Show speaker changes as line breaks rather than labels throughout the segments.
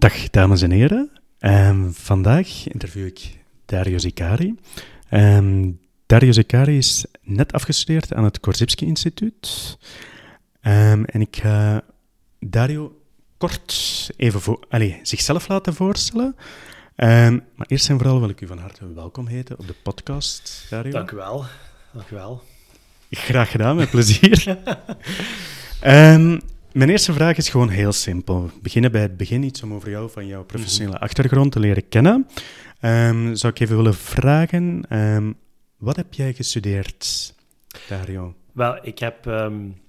Dag dames en heren. Um, vandaag interview ik Dario Zicari. Um, Dario Zicari is net afgestudeerd aan het Korzybski Instituut. Um, en ik ga Dario kort even voor, allez, zichzelf laten voorstellen. maar eerst en vooral wil ik u van harte welkom heten op de podcast, Dario.
Dank u wel. Dank u wel.
Graag gedaan, met plezier. Mijn eerste vraag is gewoon heel simpel. We beginnen bij het begin, iets om over jou van jouw professionele mhm. achtergrond te leren kennen. Um, zou ik even willen vragen, um, wat heb jij gestudeerd, Dario?
Wel, ik heb um,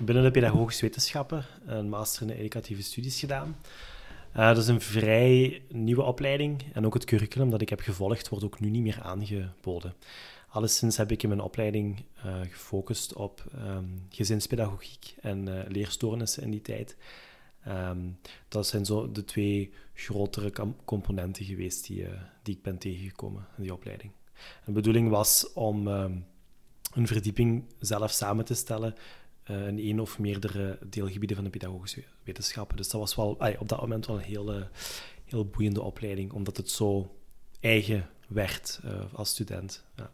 binnen de pedagogische wetenschappen een master in educatieve studies gedaan. Uh, dat is een vrij nieuwe opleiding en ook het curriculum dat ik heb gevolgd wordt ook nu niet meer aangeboden. Alleszins heb ik in mijn opleiding uh, gefocust op um, gezinspedagogiek en uh, leerstoornissen in die tijd. Um, dat zijn zo de twee grotere componenten geweest die, uh, die ik ben tegengekomen in die opleiding. De bedoeling was om um, een verdieping zelf samen te stellen in één of meerdere deelgebieden van de pedagogische wetenschappen. Dus dat was wel op dat moment wel een hele, heel boeiende opleiding, omdat het zo eigen werd als student. Ja.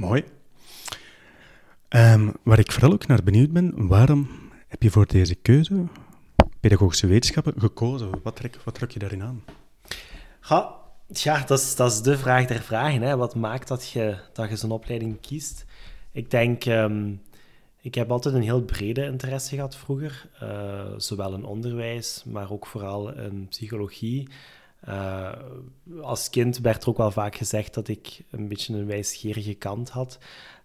Mooi. Um, waar ik vooral ook naar benieuwd ben, waarom heb je voor deze keuze, pedagogische wetenschappen, gekozen? Wat trek, wat je daarin aan?
Ja, ja dat, is, dat is de vraag der vragen. Hè. Wat maakt dat je, dat je zo'n opleiding kiest? Ik denk, um, ik heb altijd een heel brede interesse gehad vroeger. Uh, zowel in onderwijs, maar ook vooral in psychologie. Uh, als kind werd er ook wel vaak gezegd dat ik een beetje een wijsgerige kant had.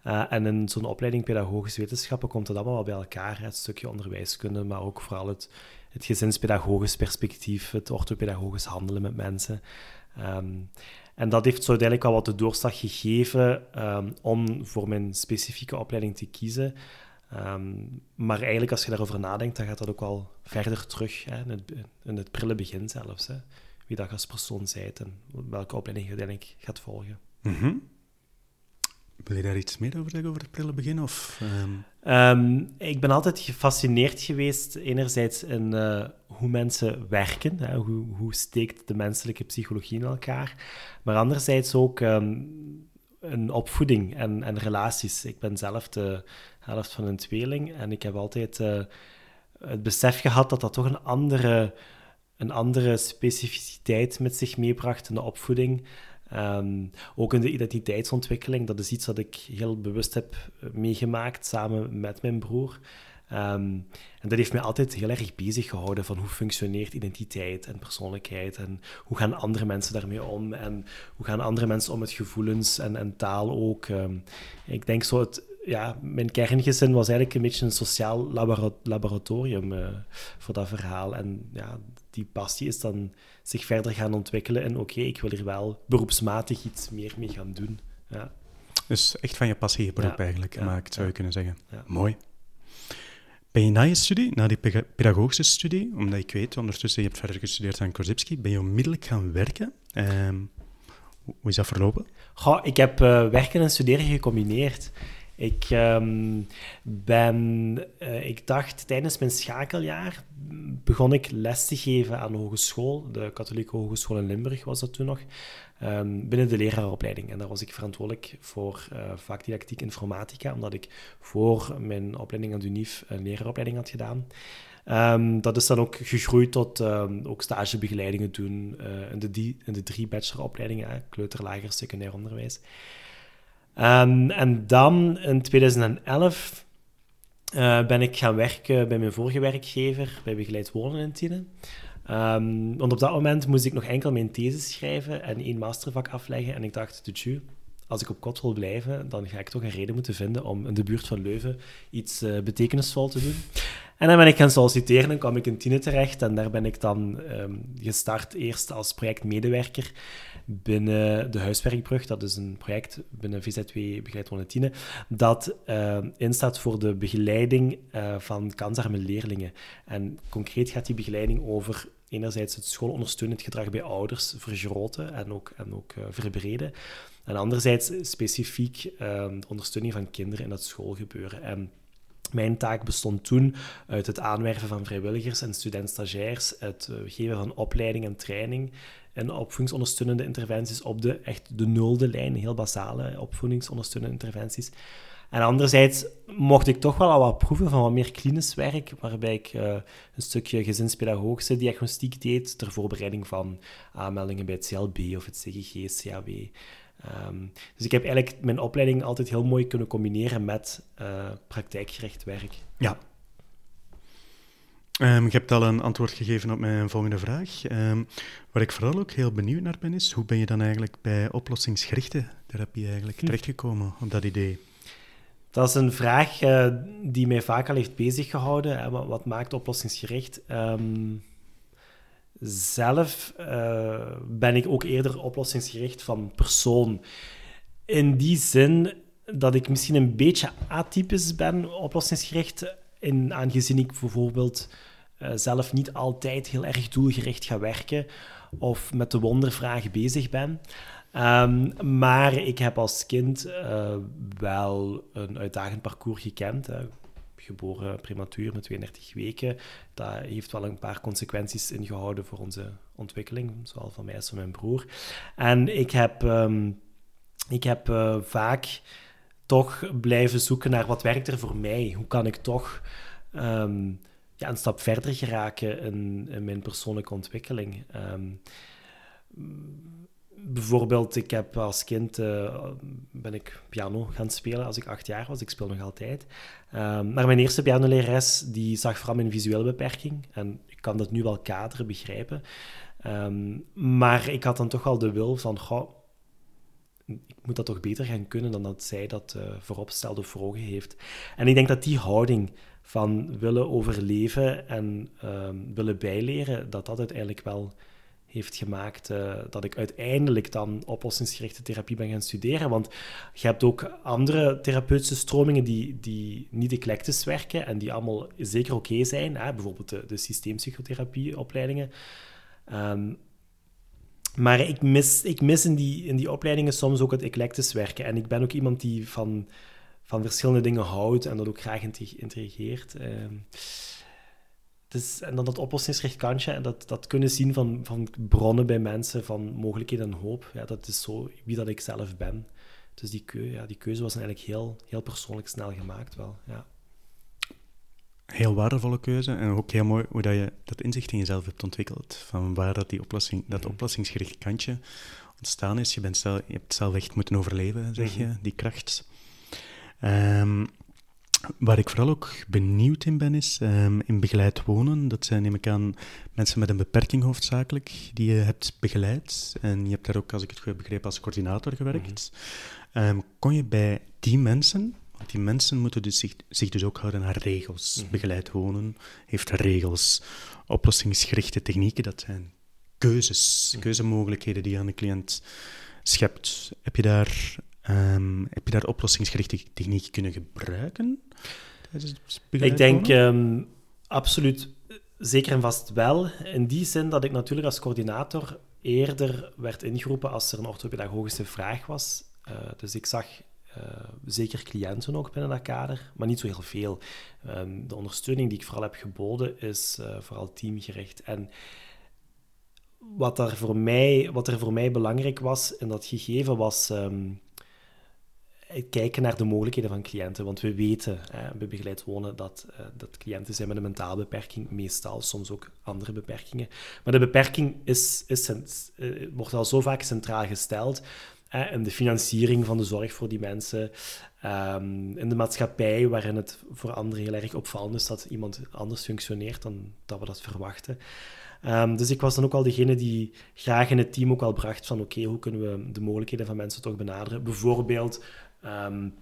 Uh, en in zo'n opleiding pedagogische wetenschappen komt het allemaal wel bij elkaar. Het stukje onderwijskunde, maar ook vooral het, het gezinspedagogisch perspectief, het orthopedagogisch handelen met mensen. Um, en dat heeft zo uiteindelijk wel wat de doorslag gegeven um, om voor mijn specifieke opleiding te kiezen. Um, maar eigenlijk, als je daarover nadenkt, dan gaat dat ook wel verder terug, hè, in, het, in het prille begin zelfs. Hè wie dat als persoon zijt en welke opleiding je uiteindelijk gaat volgen.
Mm Wil je daar iets meer over zeggen, over het prille begin? Of,
um... ik ben altijd gefascineerd geweest, enerzijds in uh, hoe mensen werken, hè, hoe, hoe steekt de menselijke psychologie in elkaar, maar anderzijds ook um, een opvoeding en, en relaties. Ik ben zelf de helft van een tweeling en ik heb altijd uh, het besef gehad dat dat toch een andere een andere specificiteit met zich meebracht in de opvoeding. Um, ook in de identiteitsontwikkeling, dat is iets wat ik heel bewust heb eh, meegemaakt samen met mijn broer. Um, en dat heeft mij altijd heel erg bezig gehouden van hoe functioneert identiteit en persoonlijkheid en hoe gaan andere mensen daarmee om en hoe gaan andere mensen om met gevoelens en, en taal ook. Um, ik denk zo, het, ja, mijn kerngezin was eigenlijk een beetje een sociaal laboratorium uh, voor dat verhaal. En ja, die passie is dan zich verder gaan ontwikkelen. En oké, ik wil hier wel beroepsmatig iets meer mee gaan doen. Ja.
Dus echt van je passie je beroep eigenlijk gemaakt, zou je kunnen zeggen. Mooi. Ben je na je studie, na die pedagogische studie, omdat ik weet, ondertussen je hebt verder gestudeerd aan Korzybski, ben je onmiddellijk gaan werken? Um, hoe is dat verlopen?
Goh, ik heb uh, werken en studeren gecombineerd. Ik um, ben, uh, ik dacht tijdens mijn schakeljaar begon ik les te geven aan de hogeschool, de katholieke hogeschool in Limburg was dat toen nog, um, binnen de leraaropleiding. En daar was ik verantwoordelijk voor uh, vakdidactiek informatica, omdat ik voor mijn opleiding aan de UNIF een leraaropleiding had gedaan. Um, dat is dan ook gegroeid tot um, ook stagebegeleidingen doen uh, in, de de drie bacheloropleidingen, kleuter, lager, secundair onderwijs. Um, en dan in 2011 uh, eh, ben ik gaan werken bij mijn vorige werkgever, bij Begeleid Wonen in Tienen. Um, want op dat moment moest ik nog enkel mijn thesis schrijven en één mastervak afleggen. En ik dacht, tju, als ik op kot wil blijven, dan ga ik toch een reden moeten vinden om in de buurt van Leuven iets uh, betekenisvol te doen. En dan ben ik gaan solliciteren en kwam ik in Tienen terecht. En daar ben ik dan um, gestart eerst als projectmedewerker binnen de Huiswerkbrug. Dat is een project binnen VZW Begeleid Wonen dat uh, instaat voor de begeleiding uh, van kansarme leerlingen. En concreet gaat die begeleiding over enerzijds het schoolondersteunend gedrag bij ouders vergroten en ook, en ook uh, verbreden. En anderzijds specifiek de ondersteuning van kinderen in het schoolgebeuren. En Mijn taak bestond toen uit het aanwerven van vrijwilligers en student-stagiairs, het eh, geven van opleiding en training en opvoedingsondersteunende interventies op de echt de nulde lijn, heel basale opvoedingsondersteunende interventies. En anderzijds mocht ik toch wel al wat proeven van wat meer klinisch werk, waarbij ik uh, een stukje gezinspedagogische diagnostiek deed ter voorbereiding van aanmeldingen bij het CLB of het CGG, CAW. Um, dus ik heb eigenlijk mijn opleiding altijd heel mooi kunnen combineren met uh, praktijkgericht werk.
Ja. Um, je hebt al een antwoord gegeven op mijn volgende vraag. Um, waar ik vooral ook heel benieuwd naar ben, is hoe ben je dan eigenlijk bij oplossingsgerichte therapie eigenlijk hm. terechtgekomen op dat idee?
Dat is een vraag uh, die mij vaak al heeft beziggehouden. Wat, wat maakt oplossingsgericht? Um, zelf uh, ben ik ook eerder oplossingsgericht van persoon. In die zin dat ik misschien een beetje atypisch ben, oplossingsgericht, in, aangezien ik bijvoorbeeld uh, zelf niet altijd heel erg doelgericht ga werken of met de wondervraag bezig ben. Um, maar ik heb als kind uh, wel een uitdagend parcours gekend. Hè. Geboren prematuur met 32 weken. Dat heeft wel een paar consequenties ingehouden voor onze ontwikkeling, zowel van mij als van mijn broer. En ik heb, um, ik heb uh, vaak toch blijven zoeken naar wat werkt er voor mij? Hoe kan ik toch um, ja, een stap verder geraken in, in mijn persoonlijke ontwikkeling? Um, bijvoorbeeld, ik heb als kind uh, ben ik piano gaan spelen als ik acht jaar was. Ik speel nog altijd. Um, maar mijn eerste pianolerares die zag vooral mijn visuele beperking. En ik kan dat nu wel kaderen, begrijpen. Um, maar ik had dan toch wel de wil van, goh, ik moet dat toch beter gaan kunnen dan dat zij dat uh, voorop stelde voor ogen heeft. En ik denk dat die houding van willen overleven en um, willen bijleren, dat dat uiteindelijk wel heeft gemaakt uh, dat ik uiteindelijk dan oplossingsgerichte therapie ben gaan studeren. Want je hebt ook andere therapeutische stromingen die, die niet eclectisch werken en die allemaal zeker oké zijn. Hè? Bijvoorbeeld de, de systeempsychotherapieopleidingen. Um, maar ik mis, ik mis in, die, in die opleidingen soms ook het eclectisch werken. En ik ben ook iemand die van, van verschillende dingen houdt en dat ook graag intrigeert. Uh, dus, en dan dat oplossingsgericht kantje en dat, dat kunnen zien van, van bronnen bij mensen, van mogelijkheden en hoop. Ja, dat is zo wie dat ik zelf ben. Dus die, keu, ja, die keuze was eigenlijk heel, heel persoonlijk snel gemaakt wel, ja.
Heel waardevolle keuze en ook heel mooi hoe dat je dat inzicht in jezelf hebt ontwikkeld. Van waar dat, die oplossing, dat mhm. oplossingsgericht kantje ontstaan is. Je, bent zelf, je hebt zelf echt moeten overleven, zeg je, mhm. die kracht. Um, Waar ik vooral ook benieuwd in ben, is um, in begeleid wonen. Dat zijn, neem ik aan, mensen met een beperking hoofdzakelijk, die je hebt begeleid. En je hebt daar ook, als ik het goed heb begrepen, als coördinator gewerkt. Mm kon je bij die mensen, want die mensen moeten dus zich, zich dus ook houden aan regels. Mm Begeleid wonen heeft regels. Oplossingsgerichte technieken, dat zijn keuzes, mhm. keuzemogelijkheden die je aan de cliënt schept. Heb je daar Um, heb je daar oplossingsgerichte technieken kunnen gebruiken?
Ik denk um, absoluut zeker en vast wel. In die zin dat ik natuurlijk als coördinator eerder werd ingeroepen als er een orthopedagogische vraag was. Uh, dus ik zag uh, zeker cliënten ook binnen dat kader, maar niet zo heel veel. Um, de ondersteuning die ik vooral heb geboden is uh, vooral teamgericht. En wat, er voor mij, wat er voor mij belangrijk was in dat gegeven was um, kijken naar de mogelijkheden van cliënten. Want we weten hè, bij begeleid wonen dat, uh, dat cliënten zijn met een mentale beperking, meestal, soms ook andere beperkingen. Maar de beperking is, is, uh, wordt al zo vaak centraal gesteld. Hè, in de financiering van de zorg voor die mensen, um, in de maatschappij, waarin het voor anderen heel erg opvallend is dat iemand anders functioneert dan dat we dat verwachten. Um, dus ik was dan ook al degene die graag in het team ook al bracht van oké, hoe kunnen we de mogelijkheden van mensen toch benaderen? Bijvoorbeeld Um,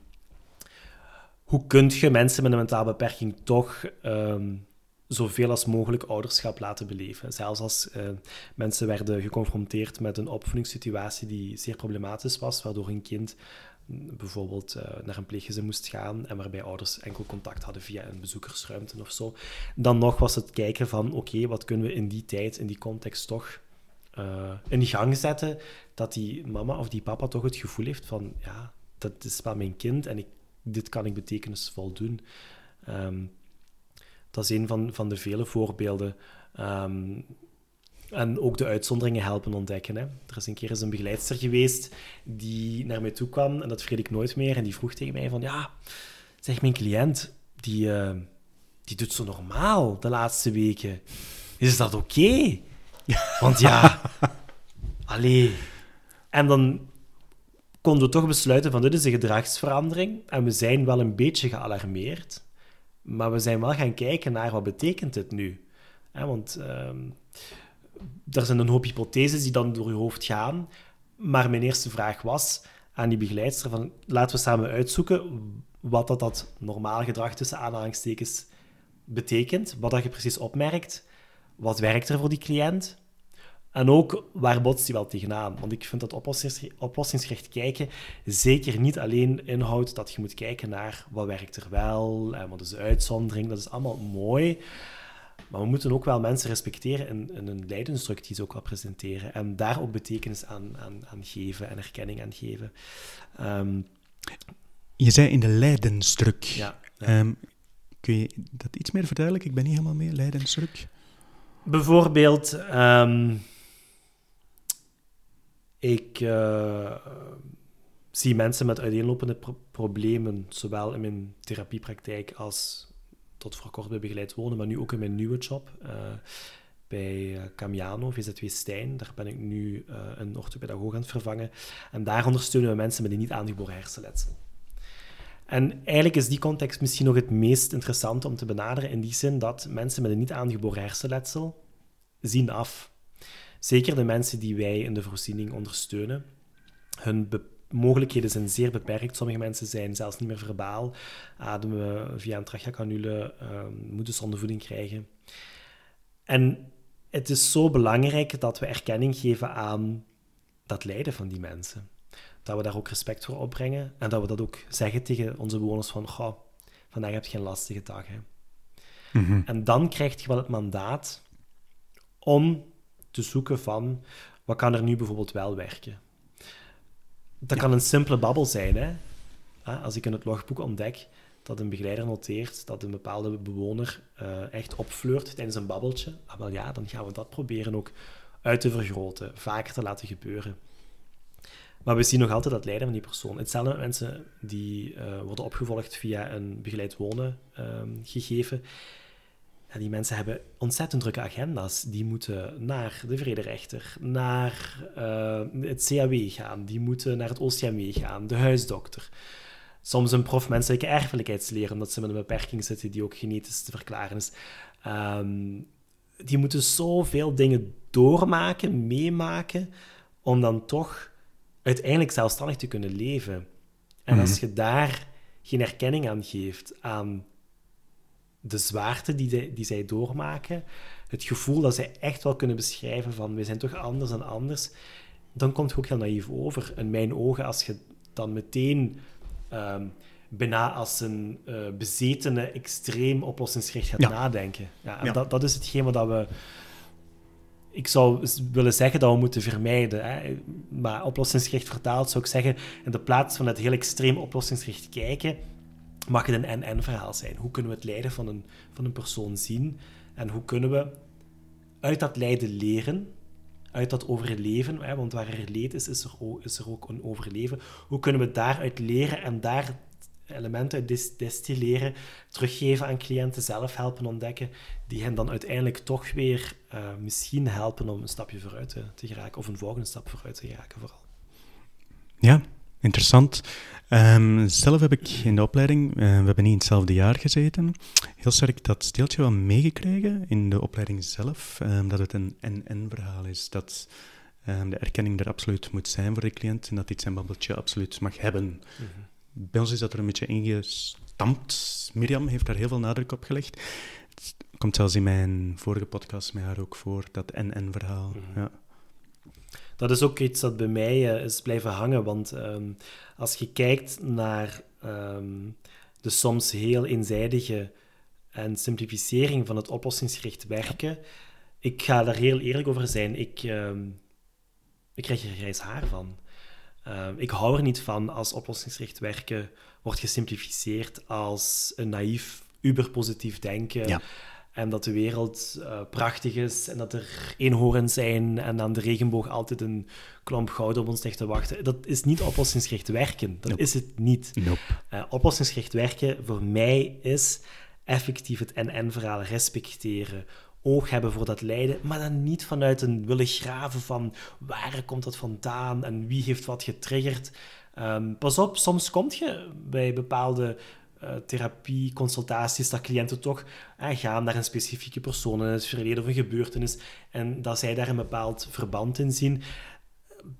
hoe kun je mensen met een mentale beperking toch um, zoveel als mogelijk ouderschap laten beleven? Zelfs als uh, mensen werden geconfronteerd met een opvoedingssituatie die zeer problematisch was, waardoor een kind mm, bijvoorbeeld uh, naar een pleeggezin moest gaan en waarbij ouders enkel contact hadden via een bezoekersruimte of zo. Dan nog was het kijken van, oké, wat kunnen we in die tijd, in die context toch uh, in gang zetten, dat die mama of die papa toch het gevoel heeft van, ja, dat is wel mijn kind en ik, dit kan ik betekenisvol doen. Ehm, dat is een van, van de vele voorbeelden. Ehm, en ook de uitzonderingen helpen ontdekken. Hè. Er is een keer eens een begeleidster geweest die naar mij toe kwam, en dat vergeet ik nooit meer, en die vroeg tegen mij van, ja, zeg, mijn cliënt, die, eh, die doet zo normaal de laatste weken. Is dat oké? Want ja, allee. En dan konden we toch besluiten van, dit is een gedragsverandering, en we zijn wel een beetje gealarmeerd, maar we zijn wel gaan kijken naar wat betekent het nu. want... Ehm, er zijn een hoop hypotheses die dan door je hoofd gaan. Maar mijn eerste vraag was aan die begeleidster van laten we samen uitzoeken wat dat, dat normaal gedrag tussen aanhalingstekens betekent, wat dat je precies opmerkt, wat werkt er voor die cliënt en ook waar botst hij wel tegenaan. Want ik vind dat oplossingsgericht kijken zeker niet alleen inhoudt dat je moet kijken naar wat werkt er wel en wat is de uitzondering, dat is allemaal mooi. Maar we moeten ook wel mensen respecteren in, in een leidensdruk die ze ook wel presenteren. En daar ook betekenis aan, aan, aan geven en erkenning aan geven. Ehm,
je zei in de leidensdruk. Ja. Ehm, kun je dat iets meer verduidelijken? Ik ben niet helemaal mee, leidensdruk.
Bijvoorbeeld, um, ik uh, zie mensen met uiteenlopende problemen, zowel in mijn therapiepraktijk als tot voor kort bij begeleid wonen, maar nu ook in mijn nieuwe job. Uh, bij eh, Camiano, VZW Stijn. Daar ben ik nu een orthopedagoog aan het vervangen. En daar ondersteunen we mensen met een niet aangeboren hersenletsel. En eigenlijk is die context misschien nog het meest interessant om te benaderen, in die zin dat mensen met een niet aangeboren hersenletsel zien af. Zeker de mensen die wij in de voorziening ondersteunen. Hun mogelijkheden zijn zeer beperkt. Sommige mensen zijn zelfs niet meer verbaal, ademen via een tracheacanule, um, moeten zonder voeding krijgen. En het is zo belangrijk dat we erkenning geven aan dat lijden van die mensen. Dat we daar ook respect voor opbrengen en dat we dat ook zeggen tegen onze bewoners van, goh, vandaag heb je geen lastige dag. Hè. Mhm. En dan krijg je wel het mandaat om te zoeken van, wat kan er nu bijvoorbeeld wel werken? Dat kan een simpele babbel zijn. Hè? Als ik in het logboek ontdek dat een begeleider noteert dat een bepaalde bewoner uh, echt opfleurt tijdens een babbeltje, ah, wel ja, dan gaan we dat proberen ook uit te vergroten, vaker te laten gebeuren. Maar we zien nog altijd dat lijden van die persoon. Hetzelfde met mensen die uh, worden opgevolgd via een begeleid wonen uh, gegeven die mensen hebben ontzettend drukke agenda's. Die moeten naar de vrederechter, naar uh, het CAW gaan, die moeten naar het OCMW gaan, de huisdokter. Soms een prof menselijke erfelijkheidsleer, omdat ze met een beperking zitten die ook genetisch te verklaren is. Um, die moeten zoveel dingen doormaken, meemaken, om dan toch uiteindelijk zelfstandig te kunnen leven. En als mhm. je daar geen erkenning aan geeft, aan de zwaarte die, die zij doormaken, het gevoel dat zij echt wel kunnen beschrijven van we zijn toch anders dan anders, dan komt het ook heel naïef over. In mijn ogen, als je dan meteen um, bijna als een uh, bezetene, extreem oplossingsgericht gaat nadenken. Ja, en Dat, dat is hetgeen wat we... Ik zou willen zeggen dat we moeten vermijden. Hè? Maar oplossingsgericht vertaald zou ik zeggen, in de plaats van het heel extreem oplossingsgericht kijken, mag het een en-en-verhaal zijn. Hoe kunnen we het lijden van een, van een persoon zien? En hoe kunnen we uit dat lijden leren, uit dat overleven, hè, want waar er leed is, is er, ook, is er ook een overleven. Hoe kunnen we daaruit leren en daar elementen uit destilleren, teruggeven aan cliënten, zelf helpen ontdekken, die hen dan uiteindelijk toch weer uh, misschien helpen om een stapje vooruit te, te geraken, of een volgende stap vooruit te geraken vooral.
Ja, interessant. Um, zelf heb ik in de opleiding, uh, we hebben niet in hetzelfde jaar gezeten, heel sterk dat steeltje wel meegekregen in de opleiding zelf, um, dat het een en-en-verhaal is. Dat um, de erkenning er absoluut moet zijn voor de cliënt en dat hij zijn babbeltje absoluut mag hebben. Mm -hmm. Bij ons is dat er een beetje ingestampt. Mirjam heeft daar heel veel nadruk op gelegd. Het komt zelfs in mijn vorige podcast met haar ook voor, dat en-en-verhaal. Mm -hmm. ja
dat is ook iets dat bij mij uh, is blijven hangen. Want ehm, als je kijkt naar ehm, de soms heel eenzijdige en simplificering van het oplossingsgericht werken, ik ga daar heel eerlijk over zijn. Ik, ehm, ik krijg er grijs haar van. ik hou er niet van als oplossingsgericht werken wordt gesimplificeerd als een naïef uberpositief denken.
Ja.
En dat de wereld eh, prachtig is en dat er eenhoorns zijn en aan de regenboog altijd een klomp goud op ons ligt te wachten. Dat is niet oplossingsgericht werken. Dat
Nope.
is het niet.
Nope.
Eh, oplossingsgericht werken voor mij is effectief het NN-verhaal respecteren. Oog hebben voor dat lijden, maar dan niet vanuit een willen graven van waar komt dat vandaan en wie heeft wat getriggerd. Ehm, pas op, soms kom je bij bepaalde therapie, consultaties, dat cliënten toch eh, gaan naar een specifieke persoon in het verleden of een gebeurtenis en dat zij daar een bepaald verband in zien.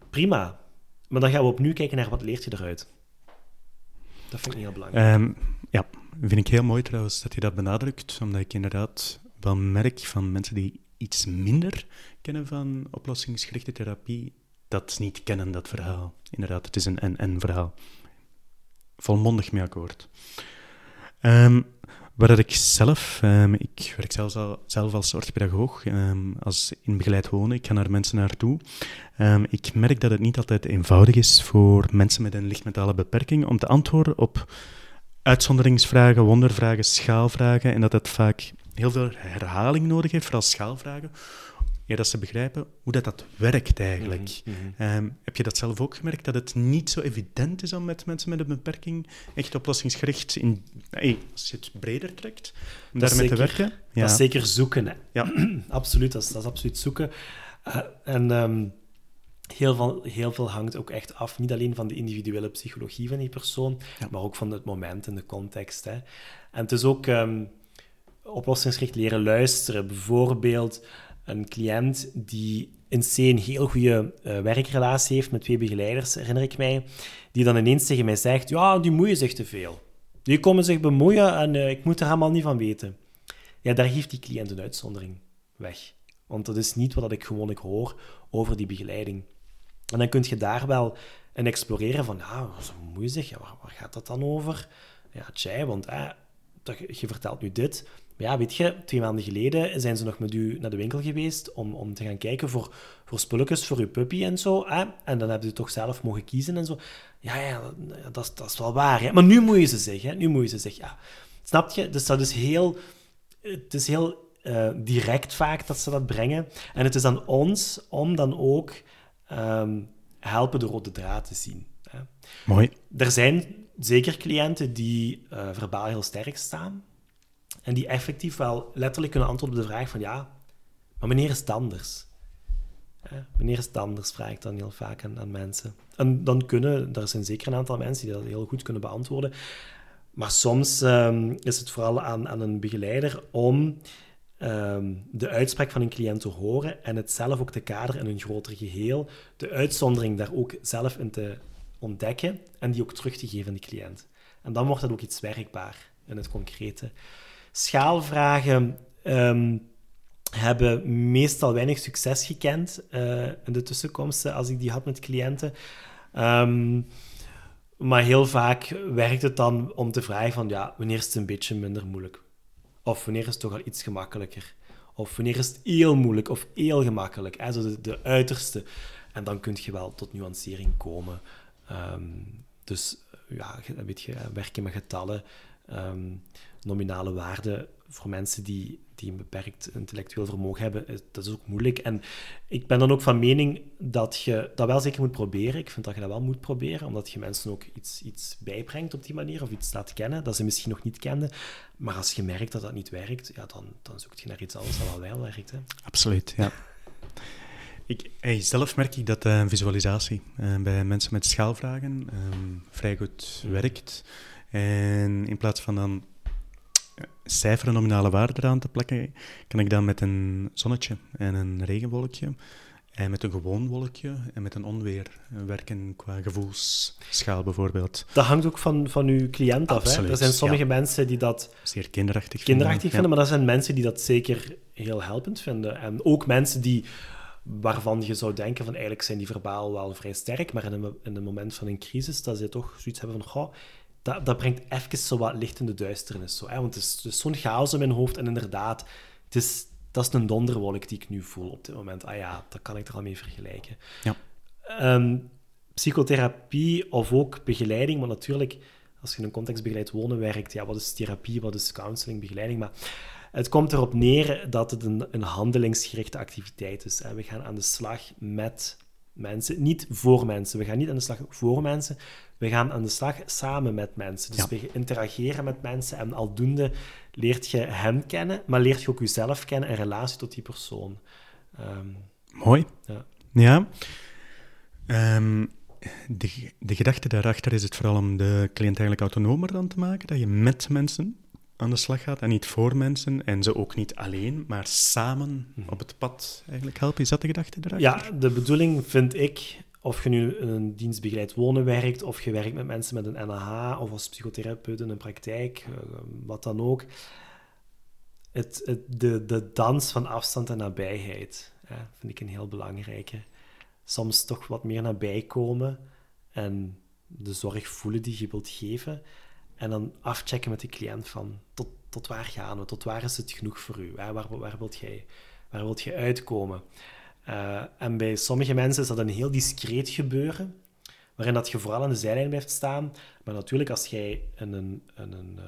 Prima. Maar dan gaan we opnieuw kijken naar wat leert je eruit. Dat vind ik heel belangrijk.
Ehm, ja, vind ik heel mooi trouwens dat je dat benadrukt, omdat ik inderdaad wel merk van mensen die iets minder kennen van oplossingsgerichte therapie, dat niet kennen, dat verhaal. Inderdaad, het is een en-en-verhaal. Volmondig mee akkoord. Ehm waar dat ik zelf, ehm, ik werk zelf als orthopedagoog, ehm, als in begeleid wonen, ik ga naar mensen naartoe. Ik merk dat het niet altijd eenvoudig is voor mensen met een lichtmetale beperking om te antwoorden op uitzonderingsvragen, wondervragen, schaalvragen en dat het vaak heel veel herhaling nodig heeft, vooral schaalvragen, ja, dat ze begrijpen hoe dat, dat werkt eigenlijk.
Mhm, mhm.
Ehm, heb je dat zelf ook gemerkt, dat het niet zo evident is om met mensen met een beperking echt oplossingsgericht, in, hey, als je het breder trekt, om daarmee te werken?
Dat is zeker zoeken. Hè.
Ja.
absoluut, dat is, dat is absoluut zoeken. Eh, en ehm, heel, veel, heel veel hangt ook echt af, niet alleen van de individuele psychologie van die persoon,
Ja.
maar ook van het moment en de context. Hè. En het is ook ehm, oplossingsgericht leren luisteren. Bijvoorbeeld een cliënt die in C een heel goede eh, werkrelatie heeft met twee begeleiders, herinner ik mij, die dan ineens tegen mij zegt, ja, die moeien zich te veel. Die komen zich bemoeien en eh, ik moet er helemaal niet van weten. Ja, daar geeft die cliënt een uitzondering weg. Want dat is niet wat ik gewoonlijk hoor over die begeleiding. En dan kun je daar wel in exploreren van, ja, ze bemoeien zich, waar, gaat dat dan over? Ja, tjai, want je vertelt nu dit. Maar ja, weet je, twee maanden geleden zijn ze nog met u naar de winkel geweest om, om te gaan kijken voor, voor spulletjes voor uw puppy en zo. Hè? En dan hebben ze toch zelf mogen kiezen en zo. Ja, ja, dat, dat, is, wel waar. Hè? Maar nu moeien ze zich, hè? Nu moeien ze zich, ja. Snap je? Dus dat is heel... Het is heel eh, direct vaak dat ze dat brengen. En het is aan ons om dan ook ehm, helpen de rode draad te zien. Hè?
Mooi.
Er zijn zeker cliënten die eh, verbaal heel sterk staan en die effectief wel letterlijk kunnen antwoorden op de vraag van ja, maar wanneer is het anders? Hè, wanneer is het anders, vraag ik dan heel vaak aan, aan mensen. En dan kunnen, er zijn zeker een aantal mensen die dat heel goed kunnen beantwoorden. Maar soms ehm, is het vooral aan, aan een begeleider om ehm, de uitspraak van een cliënt te horen en het zelf ook te kaderen in een groter geheel, de uitzondering daar ook zelf in te ontdekken en die ook terug te geven aan de cliënt. En dan wordt dat ook iets werkbaar in het concrete. Schaalvragen ehm, hebben meestal weinig succes gekend eh, in de tussenkomsten als ik die had met cliënten. Ehm, maar heel vaak werkt het dan om te vragen van, ja, wanneer is het een beetje minder moeilijk? Of wanneer is het toch al iets gemakkelijker? Of wanneer is het heel moeilijk of heel gemakkelijk? Hè? De, de uiterste. En dan kun je wel tot nuancering komen. Ehm, dus ja, weet je, werken met getallen, ehm, nominale waarden voor mensen die, die een beperkt intellectueel vermogen hebben, dat is ook moeilijk. En ik ben dan ook van mening dat je dat wel zeker moet proberen. Ik vind dat je dat wel moet proberen, omdat je mensen ook iets, iets bijbrengt op die manier, of iets laat kennen dat ze misschien nog niet kenden. Maar als je merkt dat dat niet werkt, ja, dan, dan zoek je naar iets anders dat wel wel werkt. Hè.
Absoluut, ja. Ik, hey, zelf merk ik dat eh, visualisatie eh, bij mensen met schaalvragen ehm, vrij goed werkt. En in plaats van dan eh, cijfer en nominale waarden eraan te plakken, kan ik dan met een zonnetje en een regenwolkje en met een gewoon wolkje en met een onweer werken qua gevoelsschaal bijvoorbeeld.
Dat hangt ook van, van uw cliënt af. Hè. Er zijn sommige
ja.
mensen die dat
Zeer kinderachtig.
kinderachtig
vinden.
vinden, maar er zijn mensen die dat zeker heel helpend vinden. En ook mensen die, waarvan je zou denken van eigenlijk zijn die verbaal wel vrij sterk, maar in een, in een moment van een crisis, dat ze toch zoiets hebben van, goh, dat, dat brengt even zo wat licht in de duisternis. Zo, hè? Want het is, het is zo'n chaos in mijn hoofd en inderdaad, het is, dat is een donderwolk die ik nu voel op dit moment. Ah ja, dat kan ik er al mee vergelijken.
Ja.
Ehm, psychotherapie of ook begeleiding, maar natuurlijk, als je in een contextbegeleid wonen werkt, ja, wat is therapie, wat is counseling, begeleiding, maar het komt erop neer dat het een, een handelingsgerichte activiteit is. Hè. We gaan aan de slag met mensen, niet voor mensen. We gaan niet aan de slag voor mensen, we gaan aan de slag samen met mensen. Dus we interageren met mensen en aldoende leert je hen kennen, maar leert je ook jezelf kennen en relatie tot die persoon. Ehm,
Mooi. Ja. ja. Ehm, de, de gedachte daarachter is het vooral om de cliënt eigenlijk autonomer dan te maken, dat je met mensen aan de slag gaat en niet voor mensen en ze ook niet alleen, maar samen mhm. op het pad eigenlijk helpen. Is dat de gedachte
daarachter? Ja, de bedoeling vind ik, of je nu in een dienstbegeleid wonen werkt, of je werkt met mensen met een NAH, of als psychotherapeut in een praktijk, eh, wat dan ook. Het, het, de, de dans van afstand en nabijheid vind ik een heel belangrijke. Soms toch wat meer nabij komen en de zorg voelen die je wilt geven. En dan afchecken met de cliënt van tot, tot waar gaan we, tot waar is het genoeg voor u, waar, waar, wilt, jij, waar wilt je uitkomen. Uh, en bij sommige mensen is dat een heel discreet gebeuren, waarin dat je vooral aan de zijlijn blijft staan. Maar natuurlijk, als jij in een, in een uh,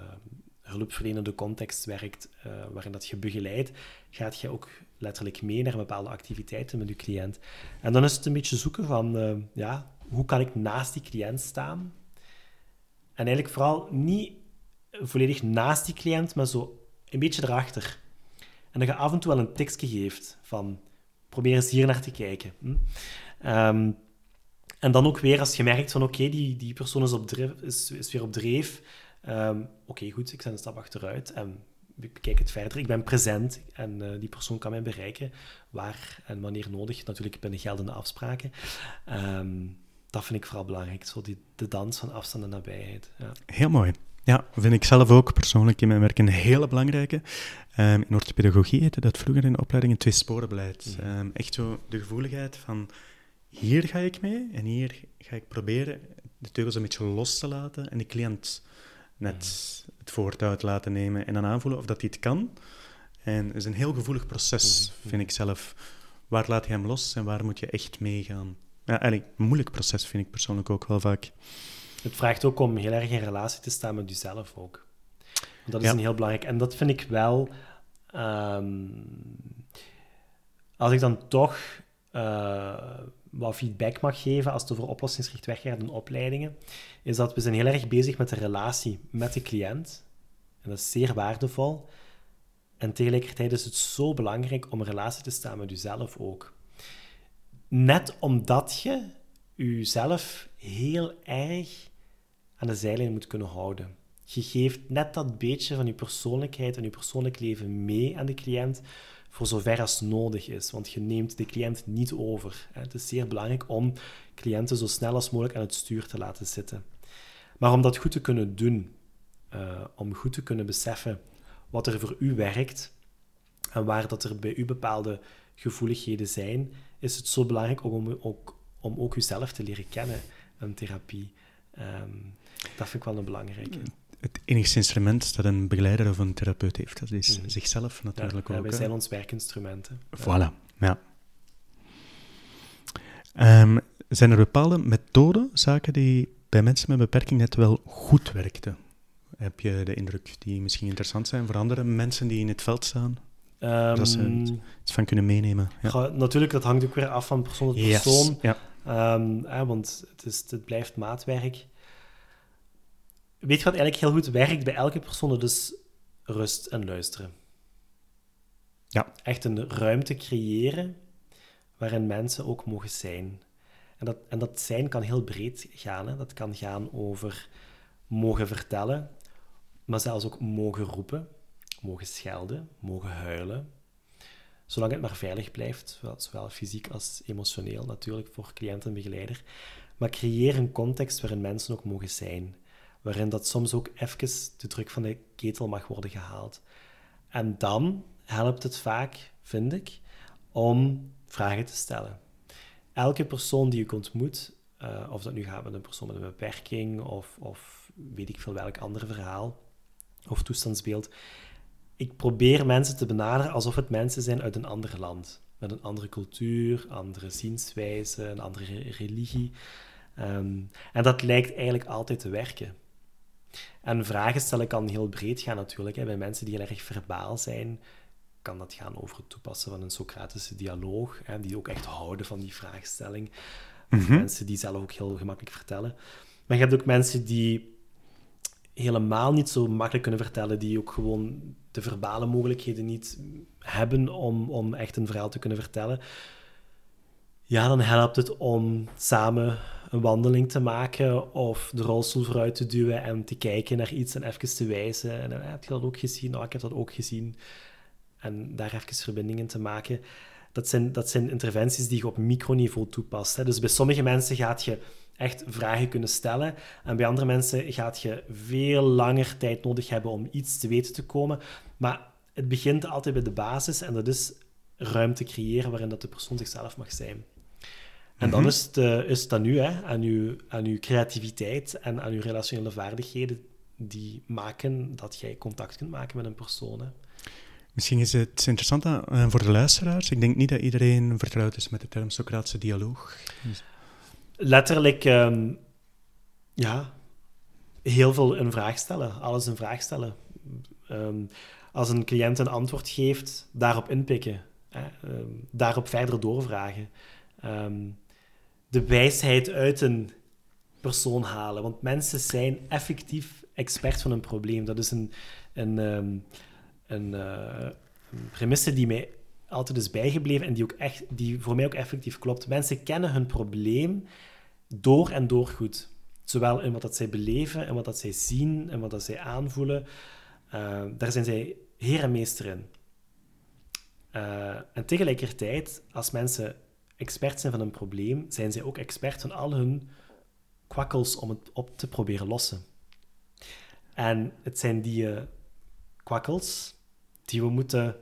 hulpverlenende context werkt, uh, waarin dat je begeleidt, gaat je ook letterlijk mee naar bepaalde activiteiten met je cliënt. En dan is het een beetje zoeken van, ja, hoe kan ik naast die cliënt staan? En eigenlijk vooral niet volledig naast die cliënt, maar zo een beetje erachter. En dat je af en toe wel een tekstje geeft van probeer eens hier naar te kijken. Hm? Ehm, en dan ook weer als je merkt van oké, die, die persoon is, op dreef, is, weer op dreef. Ehm, oké, goed, ik zet een stap achteruit en ik bekijk het verder. Ik ben present en uh, die persoon kan mij bereiken waar en wanneer nodig. Natuurlijk binnen geldende afspraken. Um, dat vind ik vooral belangrijk. Zo die, de dans van afstand en nabijheid. Ja.
Heel mooi. Ja, vind ik zelf ook persoonlijk in mijn werk een hele belangrijke. Um, in orthopedagogie heette dat vroeger in de opleiding een twee-sporenbeleid. Mm. Um, echt zo de gevoeligheid van hier ga ik mee en hier ga ik proberen de teugels een beetje los te laten en de cliënt net mm. het voortouw te laten nemen en dan aanvoelen of dat hij het kan. En het is een heel gevoelig proces, mm. vind ik zelf. Waar laat je hem los en waar moet je echt meegaan? Ja, eigenlijk een moeilijk proces vind ik persoonlijk ook wel vaak.
Het vraagt ook om heel erg in relatie te staan met jezelf ook. Dat is een heel belangrijk. En dat vind ik wel... Ehm, als ik dan toch uh, wat feedback mag geven als het over oplossingsgericht weggaat in opleidingen, is dat we zijn heel erg bezig met de relatie met de cliënt. En dat is zeer waardevol. En tegelijkertijd is het zo belangrijk om in relatie te staan met jezelf ook. Net omdat je jezelf heel erg aan de zijlijn moet kunnen houden. Je geeft net dat beetje van je persoonlijkheid en je persoonlijk leven mee aan de cliënt, voor zover als nodig is. Want je neemt de cliënt niet over. Het is zeer belangrijk om cliënten zo snel als mogelijk aan het stuur te laten zitten. Maar om dat goed te kunnen doen, uh, om goed te kunnen beseffen wat er voor u werkt en waar dat er bij u bepaalde gevoeligheden zijn, is het zo belangrijk om ook, om ook jezelf te leren kennen in therapie. Ehm, dat vind ik wel een belangrijke.
Het enigste instrument dat een begeleider of een therapeut heeft, dat is mhm. zichzelf natuurlijk
ja,
ook.
wij zijn ons werkinstrumenten.
Voilà, ja. Um, zijn er bepaalde methoden, zaken die bij mensen met beperking net wel goed werkten? Heb je de indruk die misschien interessant zijn voor andere mensen die in het veld staan? Um, dat ze iets van kunnen meenemen.
Ja. natuurlijk, dat hangt ook weer af van persoon tot persoon. ja. um, want het, is, het blijft maatwerk. Weet je wat eigenlijk heel goed werkt bij elke persoon? Dus rust en luisteren.
Ja.
Echt een ruimte creëren waarin mensen ook mogen zijn. En dat, en dat zijn kan heel breed gaan. Hè. Dat kan gaan over mogen vertellen, maar zelfs ook mogen roepen mogen schelden, mogen huilen. Zolang het maar veilig blijft, zowel fysiek als emotioneel natuurlijk voor cliënt en begeleider. Maar creëer een context waarin mensen ook mogen zijn. Waarin dat soms ook even de druk van de ketel mag worden gehaald. En dan helpt het vaak, vind ik, om vragen te stellen. Elke persoon die je ontmoet, uh, of dat nu gaat met een persoon met een beperking of, of weet ik veel welk ander verhaal of toestandsbeeld, ik probeer mensen te benaderen alsof het mensen zijn uit een ander land. Met een andere cultuur, andere zienswijze, een andere religie. Ehm, en dat lijkt eigenlijk altijd te werken. En vragen stellen kan heel breed gaan natuurlijk. Hè. Bij mensen die heel erg verbaal zijn, kan dat gaan over het toepassen van een Socratische dialoog, hè, die ook echt houden van die vraagstelling.
Mhm.
Mensen die zelf ook heel gemakkelijk vertellen. Maar je hebt ook mensen die helemaal niet zo makkelijk kunnen vertellen, die ook gewoon de verbale mogelijkheden niet hebben om, om echt een verhaal te kunnen vertellen. Ja, dan helpt het om samen een wandeling te maken of de rolstoel vooruit te duwen en te kijken naar iets en even te wijzen. En dan heb je dat ook gezien? Nou, ik heb dat ook gezien. En daar even verbindingen te maken. Dat zijn, dat zijn interventies die je op microniveau toepast. Hè. Dus bij sommige mensen gaat je echt vragen kunnen stellen. En bij andere mensen gaat je veel langer tijd nodig hebben om iets te weten te komen. Maar het begint altijd bij de basis en dat is ruimte creëren waarin dat de persoon zichzelf mag zijn. En dan
Mhm.
is het, eh, is het aan u, hè, aan, uw, aan uw creativiteit en aan uw relationele vaardigheden die maken dat jij contact kunt maken met een persoon. Hè.
Misschien is het interessant eh, voor de luisteraars. Ik denk niet dat iedereen vertrouwd is met de term Socratische dialoog.
Letterlijk, ehm, ja, heel veel een vraag stellen. Alles een vraag stellen. Ehm, als een cliënt een antwoord geeft, daarop inpikken. Hè, ehm, daarop verder doorvragen. De wijsheid uit een persoon halen. Want mensen zijn effectief expert van een probleem. Dat is een, een, ehm, een, eh, een premisse die mij altijd is bijgebleven en die, ook echt, die voor mij ook effectief klopt. Mensen kennen hun probleem door en door goed. Zowel in wat dat zij beleven, en wat dat zij zien, en wat dat zij aanvoelen. Eh, daar zijn zij heer en meester in. Eh, en tegelijkertijd, als mensen expert zijn van een probleem, zijn zij ook expert van al hun kwakkels om het op te proberen lossen. En het zijn die eh, kwakkels die we moeten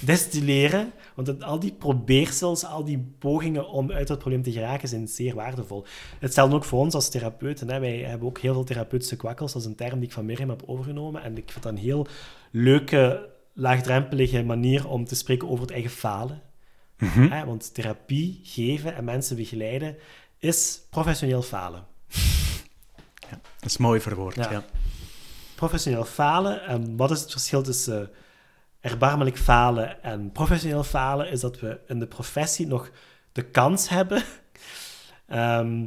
destilleren, want het- al die probeersels, al die pogingen om uit dat probleem te geraken, zijn zeer waardevol. Hetzelfde ook voor ons als therapeuten. Hè. Wij hebben ook heel veel therapeutische kwakkels, dat is een term die ik van Miriam heb overgenomen, en ik vind dat een heel leuke, laagdrempelige manier om te spreken over het eigen falen.
Mhm.
Hè, want therapie geven en mensen begeleiden is professioneel falen.
Dat is mooi verwoord,
Ja.
ja.
Professioneel falen, en wat is het verschil tussen erbarmelijk falen en professioneel falen? Is dat we in de professie nog de kans hebben ehm,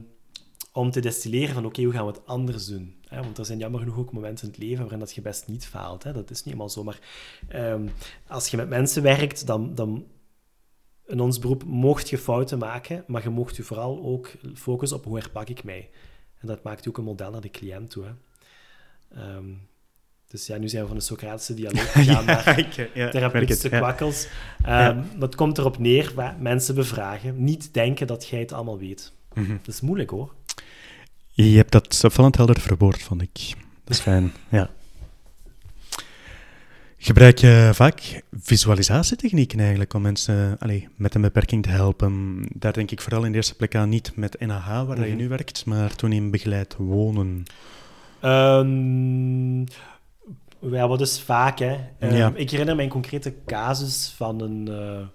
om te destilleren van oké, hoe gaan we het anders doen? Want er zijn jammer genoeg ook momenten in het leven waarin dat je best niet faalt. Hè? Dat is niet helemaal zo. Maar ehm, als je met mensen werkt, dan, dan in ons beroep mocht je fouten maken, maar je mocht je vooral ook focussen op hoe herpak ik mij. En dat maakt ook een model naar de cliënt toe. Hè. Ehm, dus ja, nu zijn we van de Socratische dialoog gegaan naar
ja,
therapeutische
het, ja.
kwakkels. Ehm, het komt erop neer, mensen bevragen. Niet denken dat jij het allemaal weet.
Mhm.
Dat is moeilijk hoor.
Je hebt dat opvallend helder verwoord, vond ik. Dat is fijn, ja. Gebruik je vaak visualisatietechnieken eigenlijk om mensen allee, met een beperking te helpen? Daar denk ik vooral in de eerste plek aan niet met NAH, waar dat je
Mhm.
nu werkt, maar toen in begeleid wonen.
Ehm ja, wat is vaak, hè? Ehm,
Ja.
Ik herinner mij een concrete casus van een, eh,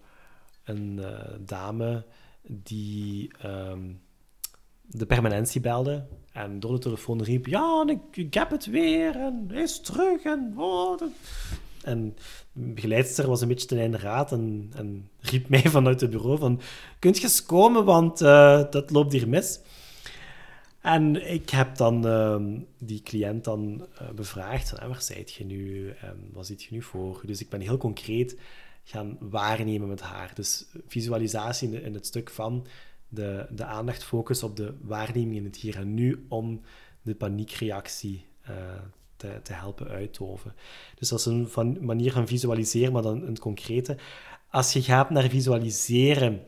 een eh, dame die ehm, de permanentie belde en door de telefoon riep: Ja, ik, ik heb het weer en hij is terug. En, oh, dat-" en de begeleidster was een beetje ten einde raad en, en riep mij vanuit het bureau: van, Kunt je eens komen, want eh, dat loopt hier mis. En ik heb dan ehm, die cliënt dan eh, bevraagd van, ah, waar zijt je nu? En wat ziet je nu voor? Dus ik ben heel concreet gaan waarnemen met haar. Dus visualisatie in, in het stuk van de, de aandacht focus op de waarneming in het hier en nu om de paniekreactie eh, te, te helpen uitdoven. Dus dat is een van, manier van visualiseren, maar dan het concrete. Als je gaat naar visualiseren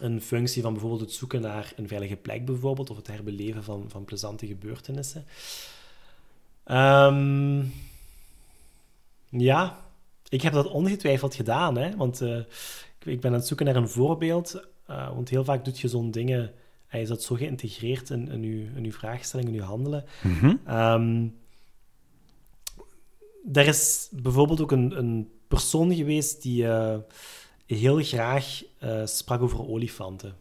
een functie van bijvoorbeeld het zoeken naar een veilige plek bijvoorbeeld, of het herbeleven van, van plezante gebeurtenissen. Ehm, ja, ik heb dat ongetwijfeld gedaan, hè, want eh, ik, ik ben aan het zoeken naar een voorbeeld, eh, want heel vaak doet je zo'n dingen, hij is dat zo geïntegreerd in, in, uw, in uw vraagstelling, in uw handelen.
Mhm.
Ehm, er is bijvoorbeeld ook een, een persoon geweest die eh, heel graag eh, sprak over olifanten.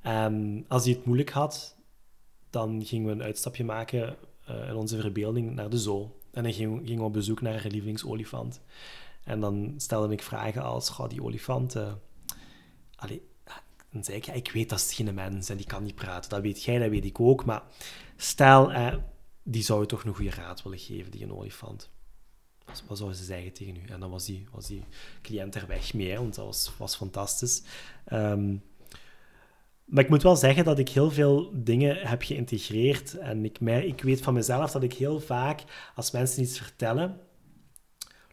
En als hij het moeilijk had, dan gingen we een uitstapje maken uh, in onze verbeelding naar de zoo. En dan gingen ging we op bezoek naar haar lievelingsolifant. En dan stelde ik vragen als, ga die olifant... Allee, dan zei ik, ja, ik weet dat is geen mens en die kan niet praten. Dat weet jij, dat weet ik ook. Maar stel, eh, die zou je toch een goede raad willen geven, die een olifant. Wat zou ze zeggen tegen u? En dan was die, was die cliënt er weg mee, want dat was, was fantastisch. Ehm, maar ik moet wel zeggen dat ik heel veel dingen heb geïntegreerd. En ik, ik weet van mezelf dat ik heel vaak, als mensen iets vertellen,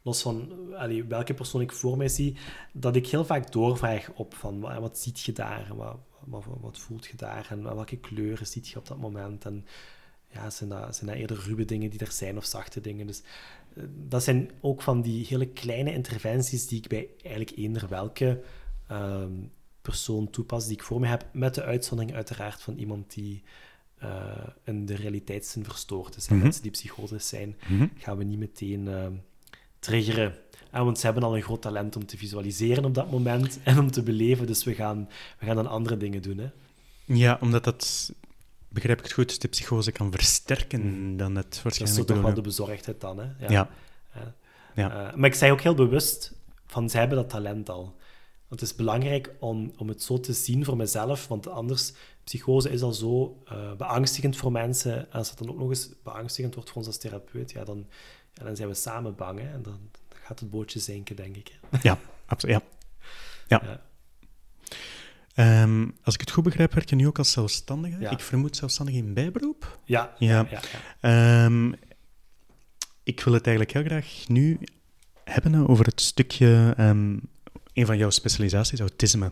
los van allee, welke persoon ik voor mij zie, dat ik heel vaak doorvraag op van wat, ziet je daar, wat, wat, voelt je daar en welke kleuren ziet je op dat moment. En ja, zijn dat, zijn dat eerder ruwe dingen die er zijn of zachte dingen. Dus dat zijn ook van die hele kleine interventies die ik bij eigenlijk eender welke ehm, persoon toepas die ik voor me heb, met de uitzondering uiteraard van iemand die uh, in de realiteitszin verstoord is. Mm Mensen die psychotisch zijn, mhm. gaan we niet meteen ehm, triggeren. Ah, want ze hebben al een groot talent om te visualiseren op dat moment en om te beleven, dus we gaan, we gaan dan andere dingen doen. Hè?
Ja, omdat dat, begrijp ik het goed, de psychose kan versterken mm. dan het waarschijnlijk... Dat is
toch wel de bezorgdheid dan, hè? Ja. ja. ja. Uh, maar ik zeg ook heel bewust van, zij hebben dat talent al. Want het is belangrijk om, om het zo te zien voor mezelf, want anders, psychose is al zo uh, beangstigend voor mensen. En als het dan ook nog eens beangstigend wordt voor ons als therapeut, ja, dan, ja, dan zijn we samen bang. Hè? En dan, dan gaat het bootje zinken, denk ik.
Ja, absoluut. Ja. ja. Um, als ik het goed begrijp, werk je nu ook als zelfstandige. Ik vermoed zelfstandige in bijberoep.
Ja. ja.
Um, ik wil het eigenlijk heel graag nu hebben over het stukje, um, een van jouw specialisaties, autisme.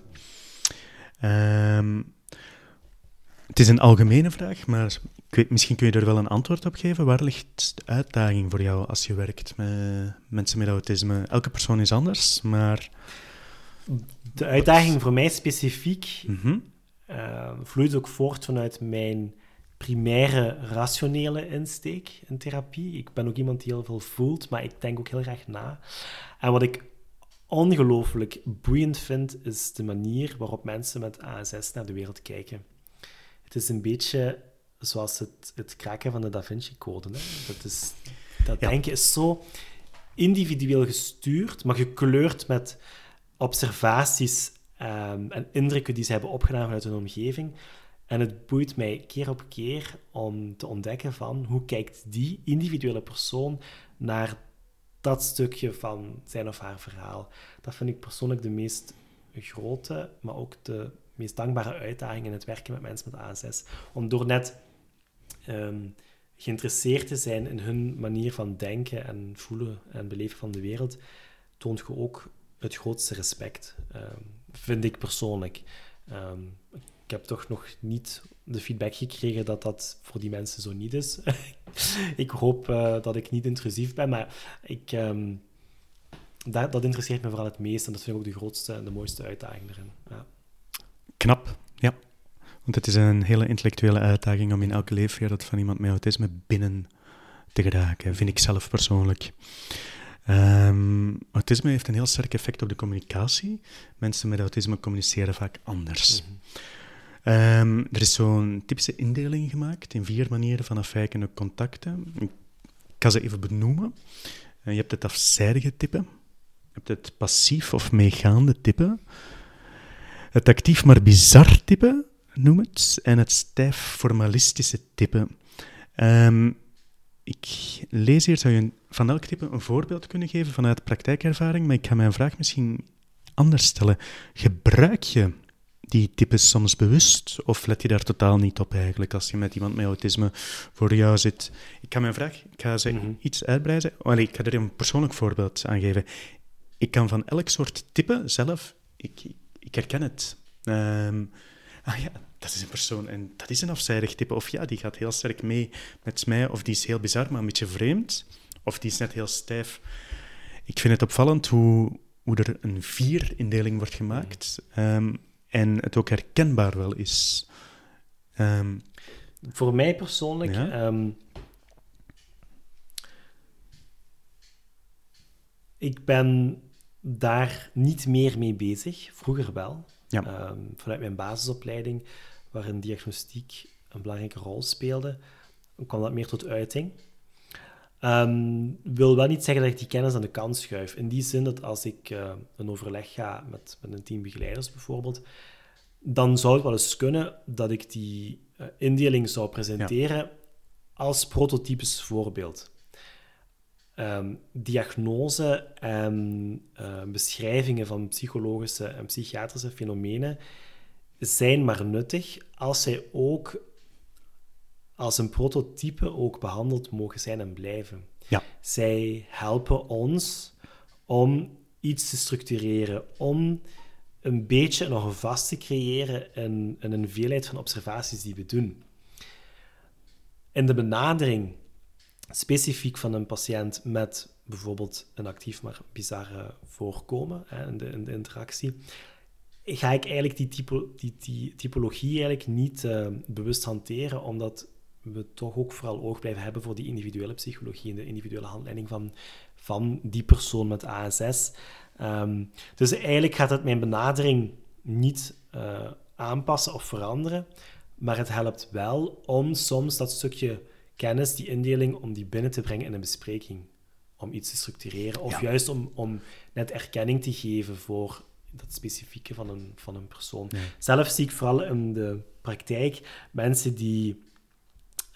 het is een algemene vraag, maar weet, misschien kun je er wel een antwoord op geven. Waar ligt de uitdaging voor jou als je werkt met mensen met autisme? Elke persoon is anders, maar...
De uitdaging voor mij specifiek mm vloeit ook voort vanuit mijn primaire rationele insteek in therapie. Ik ben ook iemand die heel veel voelt, maar ik denk ook heel graag na. En wat ik ongelooflijk boeiend vind, is de manier waarop mensen met ASS naar de wereld kijken. Het is een beetje zoals het, het kraken van de Da Vinci-code. Dat, is, dat denken is zo individueel gestuurd, maar gekleurd met observaties um, en indrukken die ze hebben opgedaan vanuit hun omgeving. En het boeit mij keer op keer om te ontdekken van hoe kijkt die individuele persoon naar dat stukje van zijn of haar verhaal. Dat vind ik persoonlijk de meest grote, maar ook de meest dankbare uitdaging in het werken met mensen met ASS. Om door net um, geïnteresseerd te zijn in hun manier van denken en voelen en beleven van de wereld, toont je ook het grootste respect, um, vind ik persoonlijk. Um, ik heb toch nog niet de feedback gekregen dat dat voor die mensen zo niet is. ik hoop uh, dat ik niet intrusief ben, maar ik, um, dat, dat, interesseert me vooral het meest en dat vind ik ook de grootste en de mooiste uitdaging erin. Ja.
Knap, ja. Want het is een hele intellectuele uitdaging om in elke leefwereld van iemand met autisme binnen te geraken, vind ik zelf persoonlijk. Um, autisme heeft een heel sterk effect op de communicatie. Mensen met autisme communiceren vaak anders. Mhm. Ehm, er is zo'n typische indeling gemaakt in vier manieren van afwijkende contacten. Ik kan ze even benoemen. Uh, je hebt het afzijdige type, je hebt het passief of meegaande type, het actief maar bizar type, noem het, en het stijf formalistische type. Um, ik lees hier, zou je van elk type een voorbeeld kunnen geven vanuit praktijkervaring, maar ik ga mijn vraag misschien anders stellen. Gebruik je die types soms bewust of let je daar totaal niet op eigenlijk als je met iemand met autisme voor jou zit? Ik ga mijn vraag, ik ga ze mhm. iets uitbreiden. Oh, ik ga er een persoonlijk voorbeeld aan geven. Ik kan van elk soort type zelf, ik, ik herken het. Um, ah ja, dat is een persoon en dat is een afzijdig type. Of ja, die gaat heel sterk mee met mij, of die is heel bizar, maar een beetje vreemd. Of die is net heel stijf. Ik vind het opvallend hoe, hoe er een vier-indeling wordt gemaakt ehm, en het ook herkenbaar wel is. Um,
Voor mij persoonlijk. Ehm, ik ben daar niet meer mee bezig. Vroeger wel. Ja. vanuit mijn basisopleiding waarin diagnostiek een belangrijke rol speelde, kwam dat meer tot uiting. Um, wil wel niet zeggen dat ik die kennis aan de kant schuif. In die zin dat als ik uh, een overleg ga met, met een team begeleiders bijvoorbeeld, dan zou het wel eens kunnen dat ik die uh, indeling zou presenteren ja. als prototypisch voorbeeld. Um, diagnose en uh, beschrijvingen van psychologische en psychiatrische fenomenen zijn maar nuttig als zij ook als een prototype ook behandeld mogen zijn en blijven.
Ja.
Zij helpen ons om iets te structureren, om een beetje nog vast te creëren in, in een veelheid van observaties die we doen. In de benadering specifiek van een patiënt met bijvoorbeeld een actief maar bizarre voorkomen hè, in, de, in interactie, ga ik eigenlijk die, die, die typologie eigenlijk niet uh, bewust hanteren, omdat we toch ook vooral oog blijven hebben voor die individuele psychologie en de individuele handleiding van, van die persoon met ASS. Ehm, dus eigenlijk gaat het mijn benadering niet uh, aanpassen of veranderen, maar het helpt wel om soms dat stukje kennis, die indeling, om die binnen te brengen in een bespreking. Om iets te structureren, of ja. juist om, om net erkenning te geven voor dat specifieke van een, van een persoon. Ja. Zelf zie ik vooral in de praktijk mensen die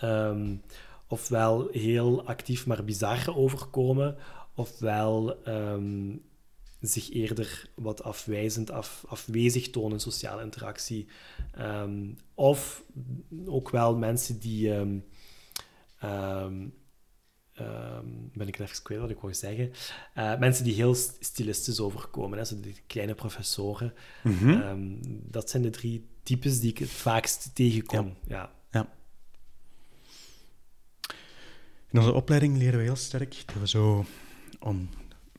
um, ofwel heel actief maar bizar overkomen, ofwel um, zich eerder wat afwijzend, af, afwezig tonen in sociale interactie. Um, of ook wel mensen die. Um, ben ik even kwijt wat ik wou zeggen. Uh, mensen die heel stilistisch overkomen, hè, zo die kleine professoren. Mm -hmm. dat zijn de drie types die ik het vaakst tegenkom. Ja. ja.
ja. In onze opleiding leren we heel sterk dat we zo, om,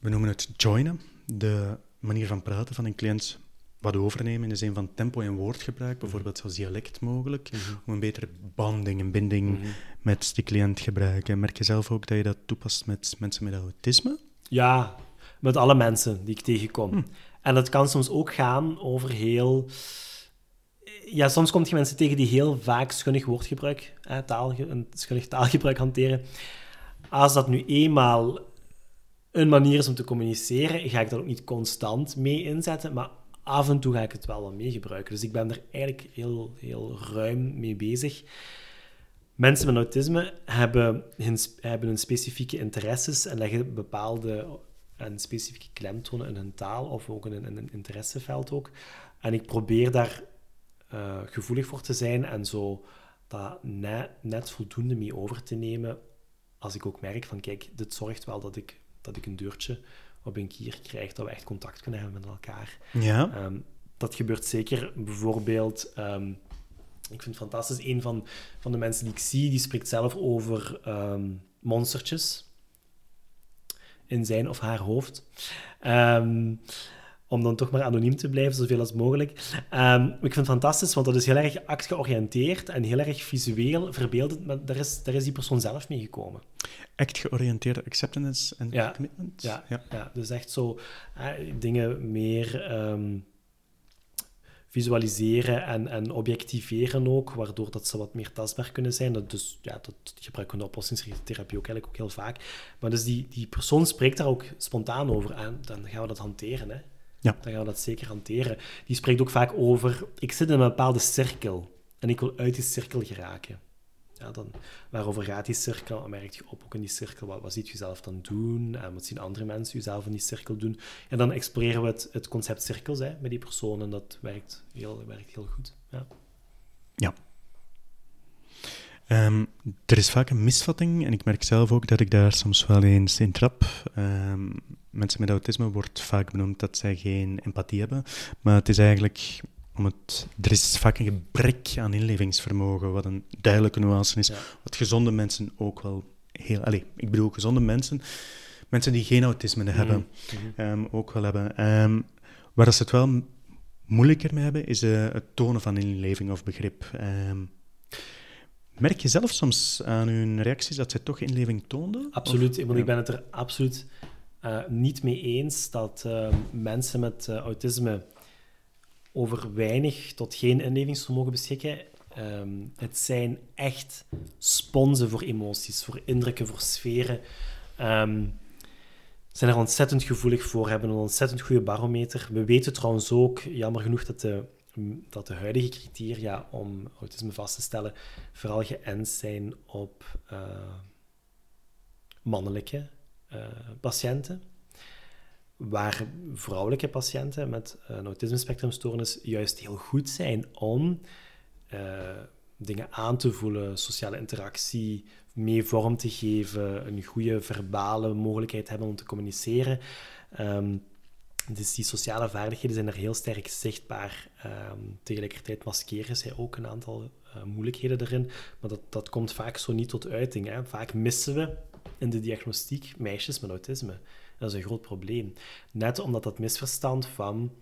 we noemen het joinen, de manier van praten van een cliënt wat overnemen in de zin van tempo en woordgebruik, mhm. bijvoorbeeld zoals dialect mogelijk, mm -hmm. om een betere banding en binding mm -hmm. met die cliënt gebruiken. Merk je zelf ook dat je dat toepast met mensen met autisme?
Ja, met alle mensen die ik tegenkom. Hm. En dat kan soms ook gaan over heel ja, soms kom je mensen tegen die heel vaak schunnig woordgebruik, taal, een schunnig taalgebruik hanteren. Als dat nu eenmaal een manier is om te communiceren, ga ik daar ook niet constant mee inzetten, maar af en toe ga ik het wel wat mee gebruiken. Dus ik ben er eigenlijk heel, heel ruim mee bezig. Mensen met autisme hebben hun, hebben hun specifieke interesses en leggen bepaalde en specifieke klemtonen in hun taal of ook in een, in een interesseveld ook. En ik probeer daar uh, gevoelig voor te zijn en zo dat net, net voldoende mee over te nemen als ik ook merk van kijk, dit zorgt wel dat ik, dat ik een deurtje op een kier krijg, dat we echt contact kunnen hebben met elkaar.
Ja.
Um, dat gebeurt zeker bijvoorbeeld... Um, ik vind het fantastisch. Een van, van de mensen die ik zie, die spreekt zelf over um, monstertjes in zijn of haar hoofd. Um, om dan toch maar anoniem te blijven, zoveel als mogelijk. Um, ik vind het fantastisch, want dat is heel erg act-georiënteerd en heel erg visueel verbeeldend, maar daar is, daar is die persoon zelf mee gekomen.
Act-georiënteerde acceptance en
ja,
commitment?
Ja, ja. ja, dus echt zo uh, dingen meer um, visualiseren en, en objectiveren ook, waardoor dat ze wat meer tastbaar kunnen zijn. Dat, dus ja, dat gebruiken we in de oplossingsgerichte therapie ook eigenlijk ook heel vaak. Maar dus die, die persoon spreekt daar ook spontaan over en dan gaan we dat hanteren, hè.
Ja.
Dan gaan we dat zeker hanteren. Die spreekt ook vaak over, ik zit in een bepaalde cirkel en ik wil uit die cirkel geraken. Ja, dan, waarover gaat die cirkel? En merk je op ook in die cirkel, wat, wat ziet je zelf dan doen? En wat zien andere mensen jezelf in die cirkel doen? En dan exploreren we het, het concept cirkels hè, met die persoon en dat werkt heel, werkt heel goed. Ja.
ja. Um, er is vaak een misvatting, en ik merk zelf ook dat ik daar soms wel eens in trap. Um, mensen met autisme wordt vaak benoemd dat zij geen empathie hebben, maar het is eigenlijk om het, er is vaak een gebrek aan inlevingsvermogen, wat een duidelijke nuance is, wat gezonde mensen ook wel heel... Allez, ik bedoel gezonde mensen, mensen die geen autisme mhm, hebben, -hmm. um, ook wel hebben. Um, waar ze het wel moeilijker mee hebben, is uh, het tonen van inleving of begrip. Um, merk je zelf soms aan hun reacties dat zij toch inleving toonden?
Absoluut, ik ben het er absoluut uh, niet mee eens dat uh, mensen met uh, autisme over weinig tot geen inlevingsvermogen beschikken. Ehm, het zijn echt sponsen voor emoties, voor indrukken, voor sferen. Um, zijn er ontzettend gevoelig voor, hebben een ontzettend goede barometer. We weten trouwens ook, jammer genoeg, dat de, dat de huidige criteria om autisme vast te stellen vooral geënt zijn op uh, mannelijke uh, patiënten waar vrouwelijke patiënten met een autisme-spectrumstoornis juist heel goed zijn om uh, dingen aan te voelen, sociale interactie mee vorm te geven, een goede verbale mogelijkheid hebben om te communiceren. Um, dus die sociale vaardigheden zijn er heel sterk zichtbaar. Um, tegelijkertijd maskeren zij ook een aantal uh, moeilijkheden erin, maar dat, dat komt vaak zo niet tot uiting. Hè. Vaak missen we in de diagnostiek meisjes met autisme. Dat is een groot probleem. Net omdat dat misverstand van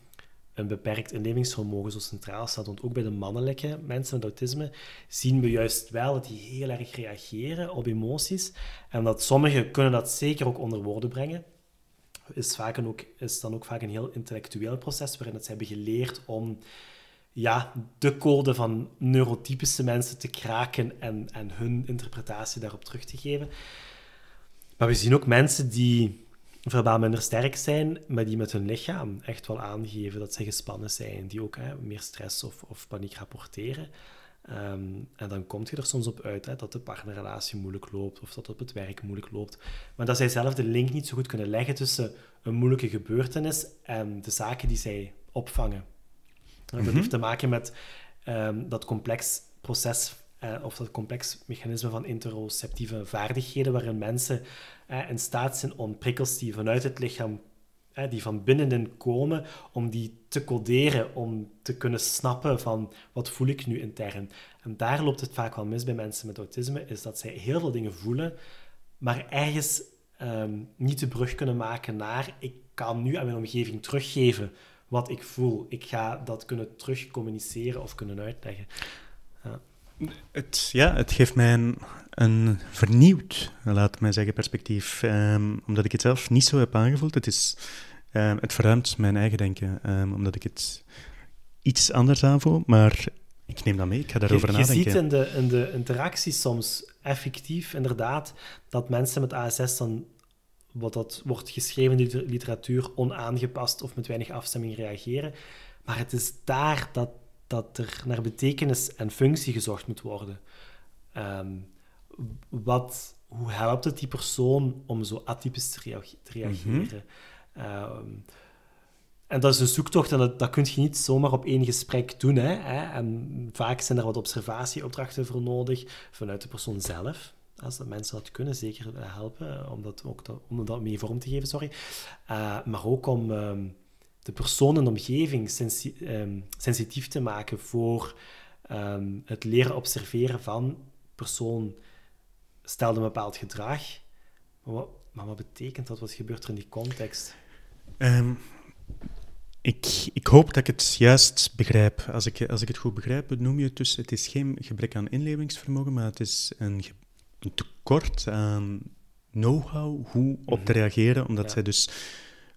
een beperkt inlevingsvermogen zo centraal staat. Want ook bij de mannelijke mensen met autisme zien we juist wel dat die heel erg reageren op emoties. En dat sommigen kunnen dat zeker ook onder woorden brengen. Is, vaak ook, is dan ook vaak een heel intellectueel proces waarin het ze hebben geleerd om ja, de code van neurotypische mensen te kraken en, en hun interpretatie daarop terug te geven. Maar we zien ook mensen die verbaal minder sterk zijn, maar die met hun lichaam echt wel aangeven dat ze gespannen zijn, die ook hè, meer stress of, of paniek rapporteren. Ehm, en dan komt je er soms op uit hè, dat de partnerrelatie moeilijk loopt of dat het op het werk moeilijk loopt. Maar dat zij zelf de link niet zo goed kunnen leggen tussen een moeilijke gebeurtenis en de zaken die zij opvangen. Dat mhm. heeft te maken met um, dat complex proces uh, of dat complex mechanisme van interoceptieve vaardigheden, waarin mensen uh, in staat zijn om prikkels die vanuit het lichaam, die van binnenin komen, om die te coderen, om te kunnen snappen van wat voel ik nu intern. En daar loopt het vaak wel mis bij mensen met autisme, is dat zij heel veel dingen voelen, maar ergens um, niet de brug kunnen maken naar ik kan nu aan mijn omgeving teruggeven wat ik voel. Ik ga dat kunnen terugcommuniceren of kunnen uitleggen.
Ja. Het, ja, het geeft mij een, vernieuwd, laat mij zeggen, perspectief. Um, omdat ik het zelf niet zo heb aangevoeld. Het, is, um, het verruimt mijn eigen denken, um, omdat ik het iets anders aanvoel. Maar ik neem dat mee, ik ga daarover
je,
nadenken.
Je ziet in de, in de interacties soms effectief, inderdaad, dat mensen met ASS dan wat dat wordt geschreven in de literatuur onaangepast of met weinig afstemming reageren. Maar het is daar dat dat er naar betekenis en functie gezocht moet worden. Ehm, wat, hoe helpt het die persoon om zo atypisch te, reageren? Ehm, en dat is een zoektocht en dat, dat kun je niet zomaar op één gesprek doen. Hè? En vaak zijn er wat observatieopdrachten voor nodig vanuit de persoon zelf. Als dat mensen dat kunnen, zeker helpen om dat, ook om dat mee vorm te geven. Sorry. Uh, maar ook om... Ehm, de persoon en omgeving ehm, sensitief te maken voor het leren observeren van persoon stelde een bepaald gedrag. Maar wat, maar wat, betekent dat? Wat gebeurt er in die context?
Ehm, ik, ik hoop dat ik het juist begrijp. Als ik, als ik het goed begrijp, noem je het dus... Het is geen gebrek aan inlevingsvermogen, maar het is een, een tekort aan know-how hoe op te mhm. reageren, omdat zij dus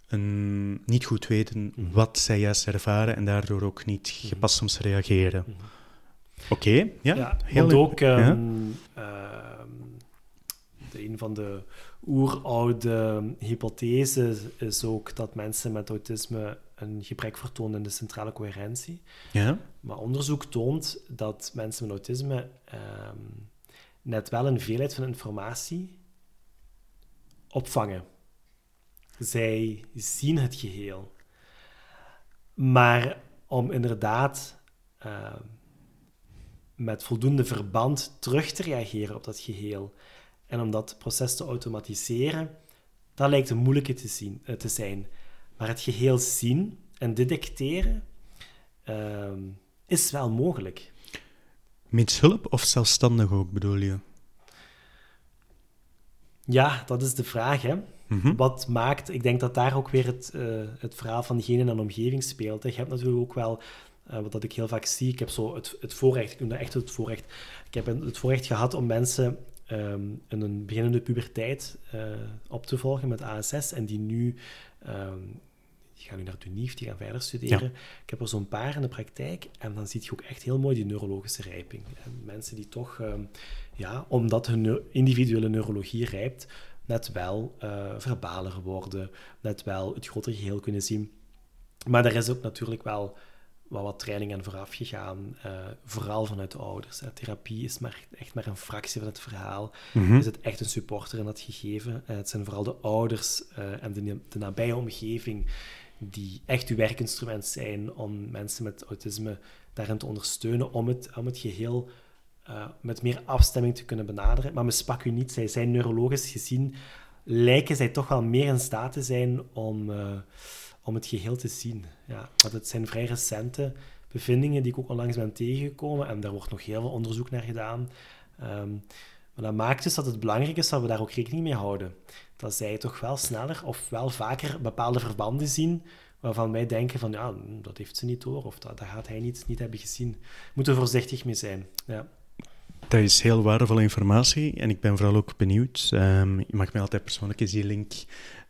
een, niet goed weten mhm. wat zij juist ervaren en daardoor ook niet mhm. gepast soms reageren. Oké, ja,
ja. Heel want ook um, een van de oeroude hypothesen is ook dat mensen met autisme een gebrek vertonen in de centrale coherentie.
Ja.
Maar onderzoek toont dat mensen met autisme um, net wel een veelheid van informatie opvangen. Zij zien het geheel. Maar om inderdaad uh, met voldoende verband terug te reageren op dat geheel en om dat proces te automatiseren, dat lijkt een moeilijke te, zien, uh, te zijn. Maar het geheel zien en detecteren uh, is wel mogelijk.
Met hulp of zelfstandig ook, bedoel je?
Ja, dat is de vraag. Hè? Mhm. Wat maakt, ik denk dat daar ook weer het, uh, het verhaal van diegene en omgeving speelt. Je hebt natuurlijk ook wel, uh, wat dat ik heel vaak zie, ik heb zo het, het voorrecht, ik noem dat echt het voorrecht. Ik heb het voorrecht gehad om mensen um, in een beginnende puberteit uh, op te volgen met ASS en die nu um, die gaan nu naar Dunief, die gaan verder studeren. Ik heb er zo'n paar in de praktijk en dan zie je ook echt heel mooi die neurologische rijping. En mensen die toch, ehm, ja, omdat hun individuele neurologie rijpt, net wel uh, verbaler worden, net wel het grotere geheel kunnen zien. Maar er is ook natuurlijk wel wat, wat training aan vooraf gegaan, uh, vooral vanuit de ouders. Therapie is maar, echt maar een fractie van het verhaal. Mm Is het echt een supporter in dat gegeven? Uh, het zijn vooral de ouders en de, de nabije omgeving die echt uw werkinstrument zijn om mensen met autisme daarin te ondersteunen, om het, om het geheel met meer afstemming te kunnen benaderen. Maar mispak u niet, zij zijn neurologisch gezien, lijken zij toch wel meer in staat te zijn om, om het geheel te zien. Ja, want het zijn vrij recente bevindingen die ik ook onlangs ben tegengekomen en daar wordt nog heel veel onderzoek naar gedaan. Maar dat maakt dus dat het belangrijk is dat we daar ook rekening mee houden. Dat zij toch wel sneller of wel vaker bepaalde verbanden zien waarvan wij denken van ja, dat heeft ze niet door of dat, dat gaat hij niet, niet hebben gezien. Moeten we voorzichtig mee zijn. Ja.
Dat is heel waardevolle informatie en ik ben vooral ook benieuwd. Um, je mag mij altijd persoonlijk eens die link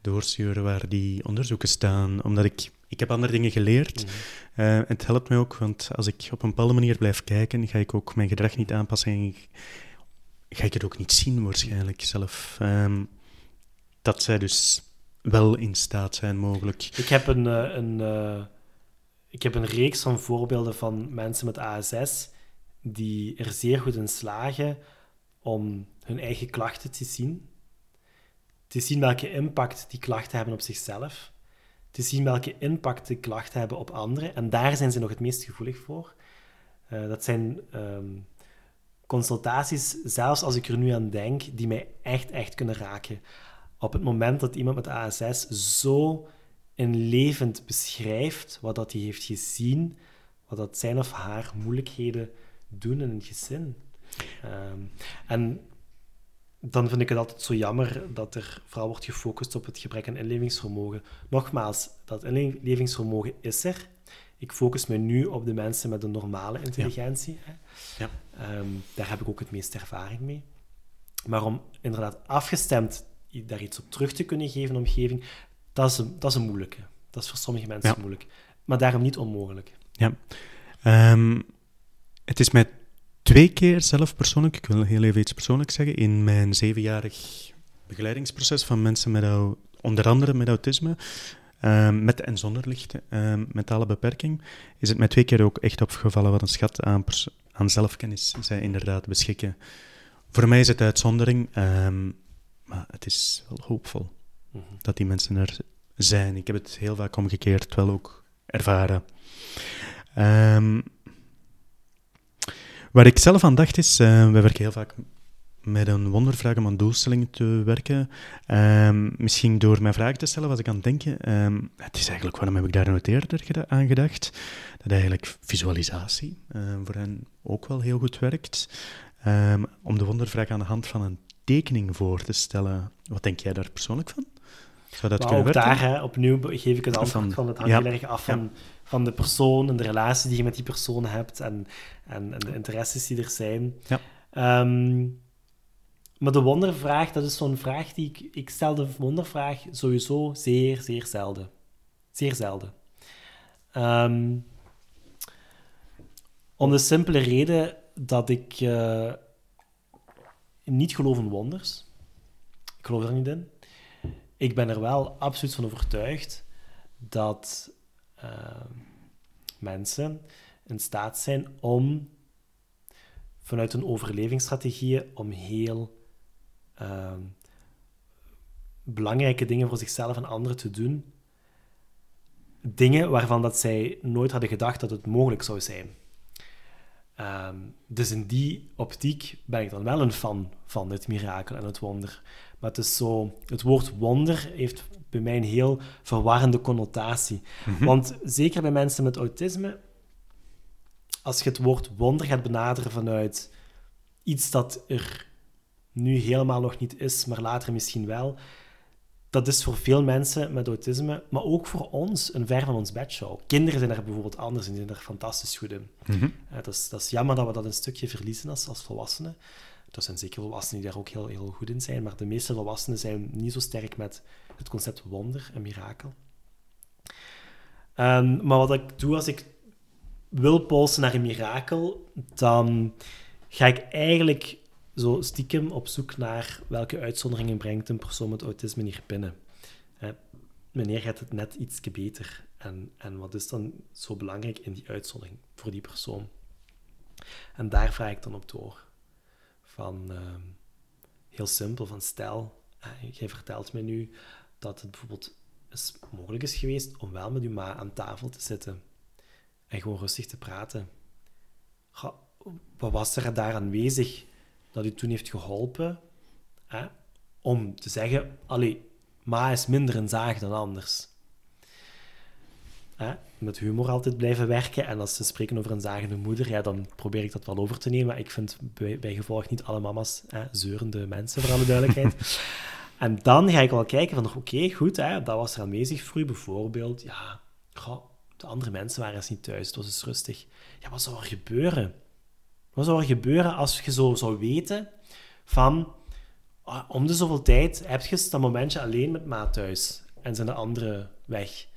doorsturen waar die onderzoeken staan, omdat ik, ik heb andere dingen geleerd. Mm uh, het helpt mij ook, want als ik op een bepaalde manier blijf kijken, ga ik ook mijn gedrag niet aanpassen en ga ik het ook niet zien waarschijnlijk zelf. Um, dat zij dus wel in staat zijn mogelijk.
Ik heb een, uh, een, uh, ik heb een reeks van voorbeelden van mensen met ASS die er zeer goed in slagen om hun eigen klachten te zien. Te zien welke impact die klachten hebben op zichzelf. Te zien welke impact de klachten hebben op anderen. En daar zijn ze nog het meest gevoelig voor. Uh, dat zijn um, consultaties, zelfs als ik er nu aan denk, die mij echt, echt kunnen raken. Op het moment dat iemand met ASS zo inlevend beschrijft wat dat hij heeft gezien, wat dat zijn of haar moeilijkheden doen in een gezin. Um, en dan vind ik het altijd zo jammer dat er vooral wordt gefocust op het gebrek aan inlevingsvermogen. Nogmaals, dat inlevingsvermogen is er. Ik focus me nu op de mensen met een normale intelligentie. Ja. Ja. Um, daar heb ik ook het meeste ervaring mee. Maar om inderdaad afgestemd daar iets op terug te kunnen geven de omgeving, dat is een, dat is een moeilijke. Dat is voor sommige mensen moeilijk. Maar daarom niet onmogelijk.
Ja. Um, het is mij twee keer zelf persoonlijk, ik wil heel even iets persoonlijks zeggen, in mijn zevenjarig begeleidingsproces van mensen met, onder andere met autisme, um, met en zonder lichte um, mentale beperking, is het mij twee keer ook echt opgevallen wat een schat aan, aan zelfkennis zij inderdaad beschikken. Voor mij is het uitzondering, um, maar het is wel hoopvol mm -hmm. dat die mensen er zijn. Ik heb het heel vaak omgekeerd wel ook ervaren. Um, waar ik zelf aan dacht is, uh, we werken heel vaak met een wondervraag om aan doelstellingen te werken. Um, misschien door mijn vragen te stellen was ik aan het denken. Um, het is eigenlijk, waarom heb ik daar nooit eerder aan gedacht? Dat eigenlijk visualisatie uh, voor hen ook wel heel goed werkt. Um, om de wondervraag aan de hand van een tekening voor te stellen. Wat denk jij daar persoonlijk van?
Zou dat maar kunnen ook werken? daar, hè, opnieuw geef ik het antwoord van, van het hangt ja. heel erg af van, ja. Van de persoon en de relatie die je met die persoon hebt en, en, en de interesses die er zijn. Ja. Um, maar de wondervraag, dat is zo'n vraag die ik... Ik stel de wondervraag sowieso zeer, zeer zelden. Zeer zelden. Um, om de simpele reden dat ik uh, niet geloof in wonders. Ik geloof er niet in. Ik ben er wel absoluut van overtuigd dat mensen in staat zijn om vanuit hun overlevingsstrategieën om heel uh, belangrijke dingen voor zichzelf en anderen te doen. Dingen waarvan dat zij nooit hadden gedacht dat het mogelijk zou zijn. Um, dus in die optiek ben ik dan wel een fan van het mirakel en het wonder. Maar het is zo, het woord wonder heeft bij mij een heel verwarrende connotatie. Mm -hmm. Want zeker bij mensen met autisme, als je het woord wonder gaat benaderen vanuit iets dat er nu helemaal nog niet is, maar later misschien wel. Dat is voor veel mensen met autisme, maar ook voor ons, een ver van ons bedshow. Kinderen zijn er bijvoorbeeld anders en zijn er fantastisch goed in. Mm -hmm. uh, dat, is, dat, is, jammer dat we dat een stukje verliezen als, als volwassenen. Er zijn zeker volwassenen die daar ook heel, heel goed in zijn, maar de meeste volwassenen zijn niet zo sterk met het concept wonder en mirakel. Ehm, maar wat ik doe als ik wil polsen naar een mirakel, dan ga ik eigenlijk zo stiekem op zoek naar welke uitzonderingen brengt een persoon met autisme hier binnen. Uh, wanneer gaat het net iets beter? En, en wat is dan zo belangrijk in die uitzondering voor die persoon? En daar vraag ik dan op door. Van, ehm, heel simpel, van stel, uh, jij vertelt me nu dat het bijvoorbeeld is mogelijk is geweest om wel met uw ma aan tafel te zitten en gewoon rustig te praten. wat was er daar aanwezig dat u toen heeft geholpen hè, om te zeggen, allee, ma is minder een zaag dan anders. Hè, met humor altijd blijven werken. En als ze spreken over een zagende moeder, ja, dan probeer ik dat wel over te nemen. Ik vind bij, bij gevolg niet alle mama's hè, zeurende mensen, voor alle duidelijkheid. en dan ga ik wel kijken van, oké, goed, hè, dat was er aanwezig voor u. Bijvoorbeeld, ja, de andere mensen waren eens niet thuis, het was eens rustig. Ja, wat zou er gebeuren? Wat zou er gebeuren als je zo zou weten van ah, om de zoveel tijd heb je dat momentje alleen met maat thuis en zijn de anderen weg?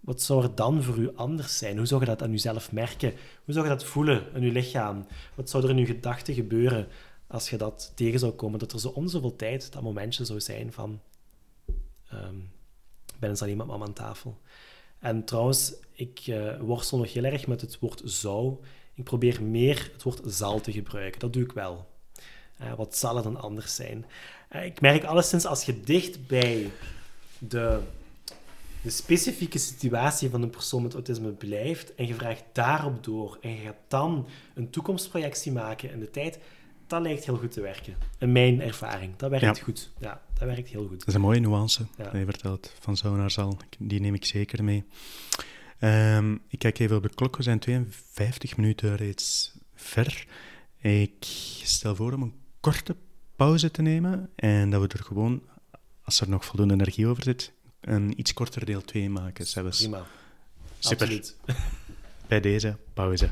Wat zou er dan voor u anders zijn? Hoe zou je dat aan jezelf merken? Hoe zou je dat voelen in je lichaam? Wat zou er in je gedachten gebeuren als je dat tegen zou komen? Dat er zo om zoveel tijd dat momentje zou zijn van um, ben eens alleen met mama aan tafel. En trouwens, ik uh, worstel nog heel erg met het woord zou. Ik probeer meer het woord zal te gebruiken. Dat doe ik wel. Uh, wat zal er dan anders zijn? Uh, ik merk alleszins als je dicht bij de, de specifieke situatie van een persoon met autisme blijft en je vraagt daarop door en je gaat dan een toekomstprojectie maken in de tijd, dat lijkt heel goed te werken. In mijn ervaring. Dat werkt goed. Ja, dat werkt heel goed.
Dat is een mooie nuance ja. dat je vertelt. Van zo naar zal. Die neem ik zeker mee. Um, ik kijk even op de klok. We zijn 52 minuten reeds ver. Ik stel voor om een korte pauze te nemen. En dat we er gewoon, als er nog voldoende energie over zit, een iets korter deel 2 maken. Zelfs.
Prima.
Super.
Absoluut.
Bij deze pauze.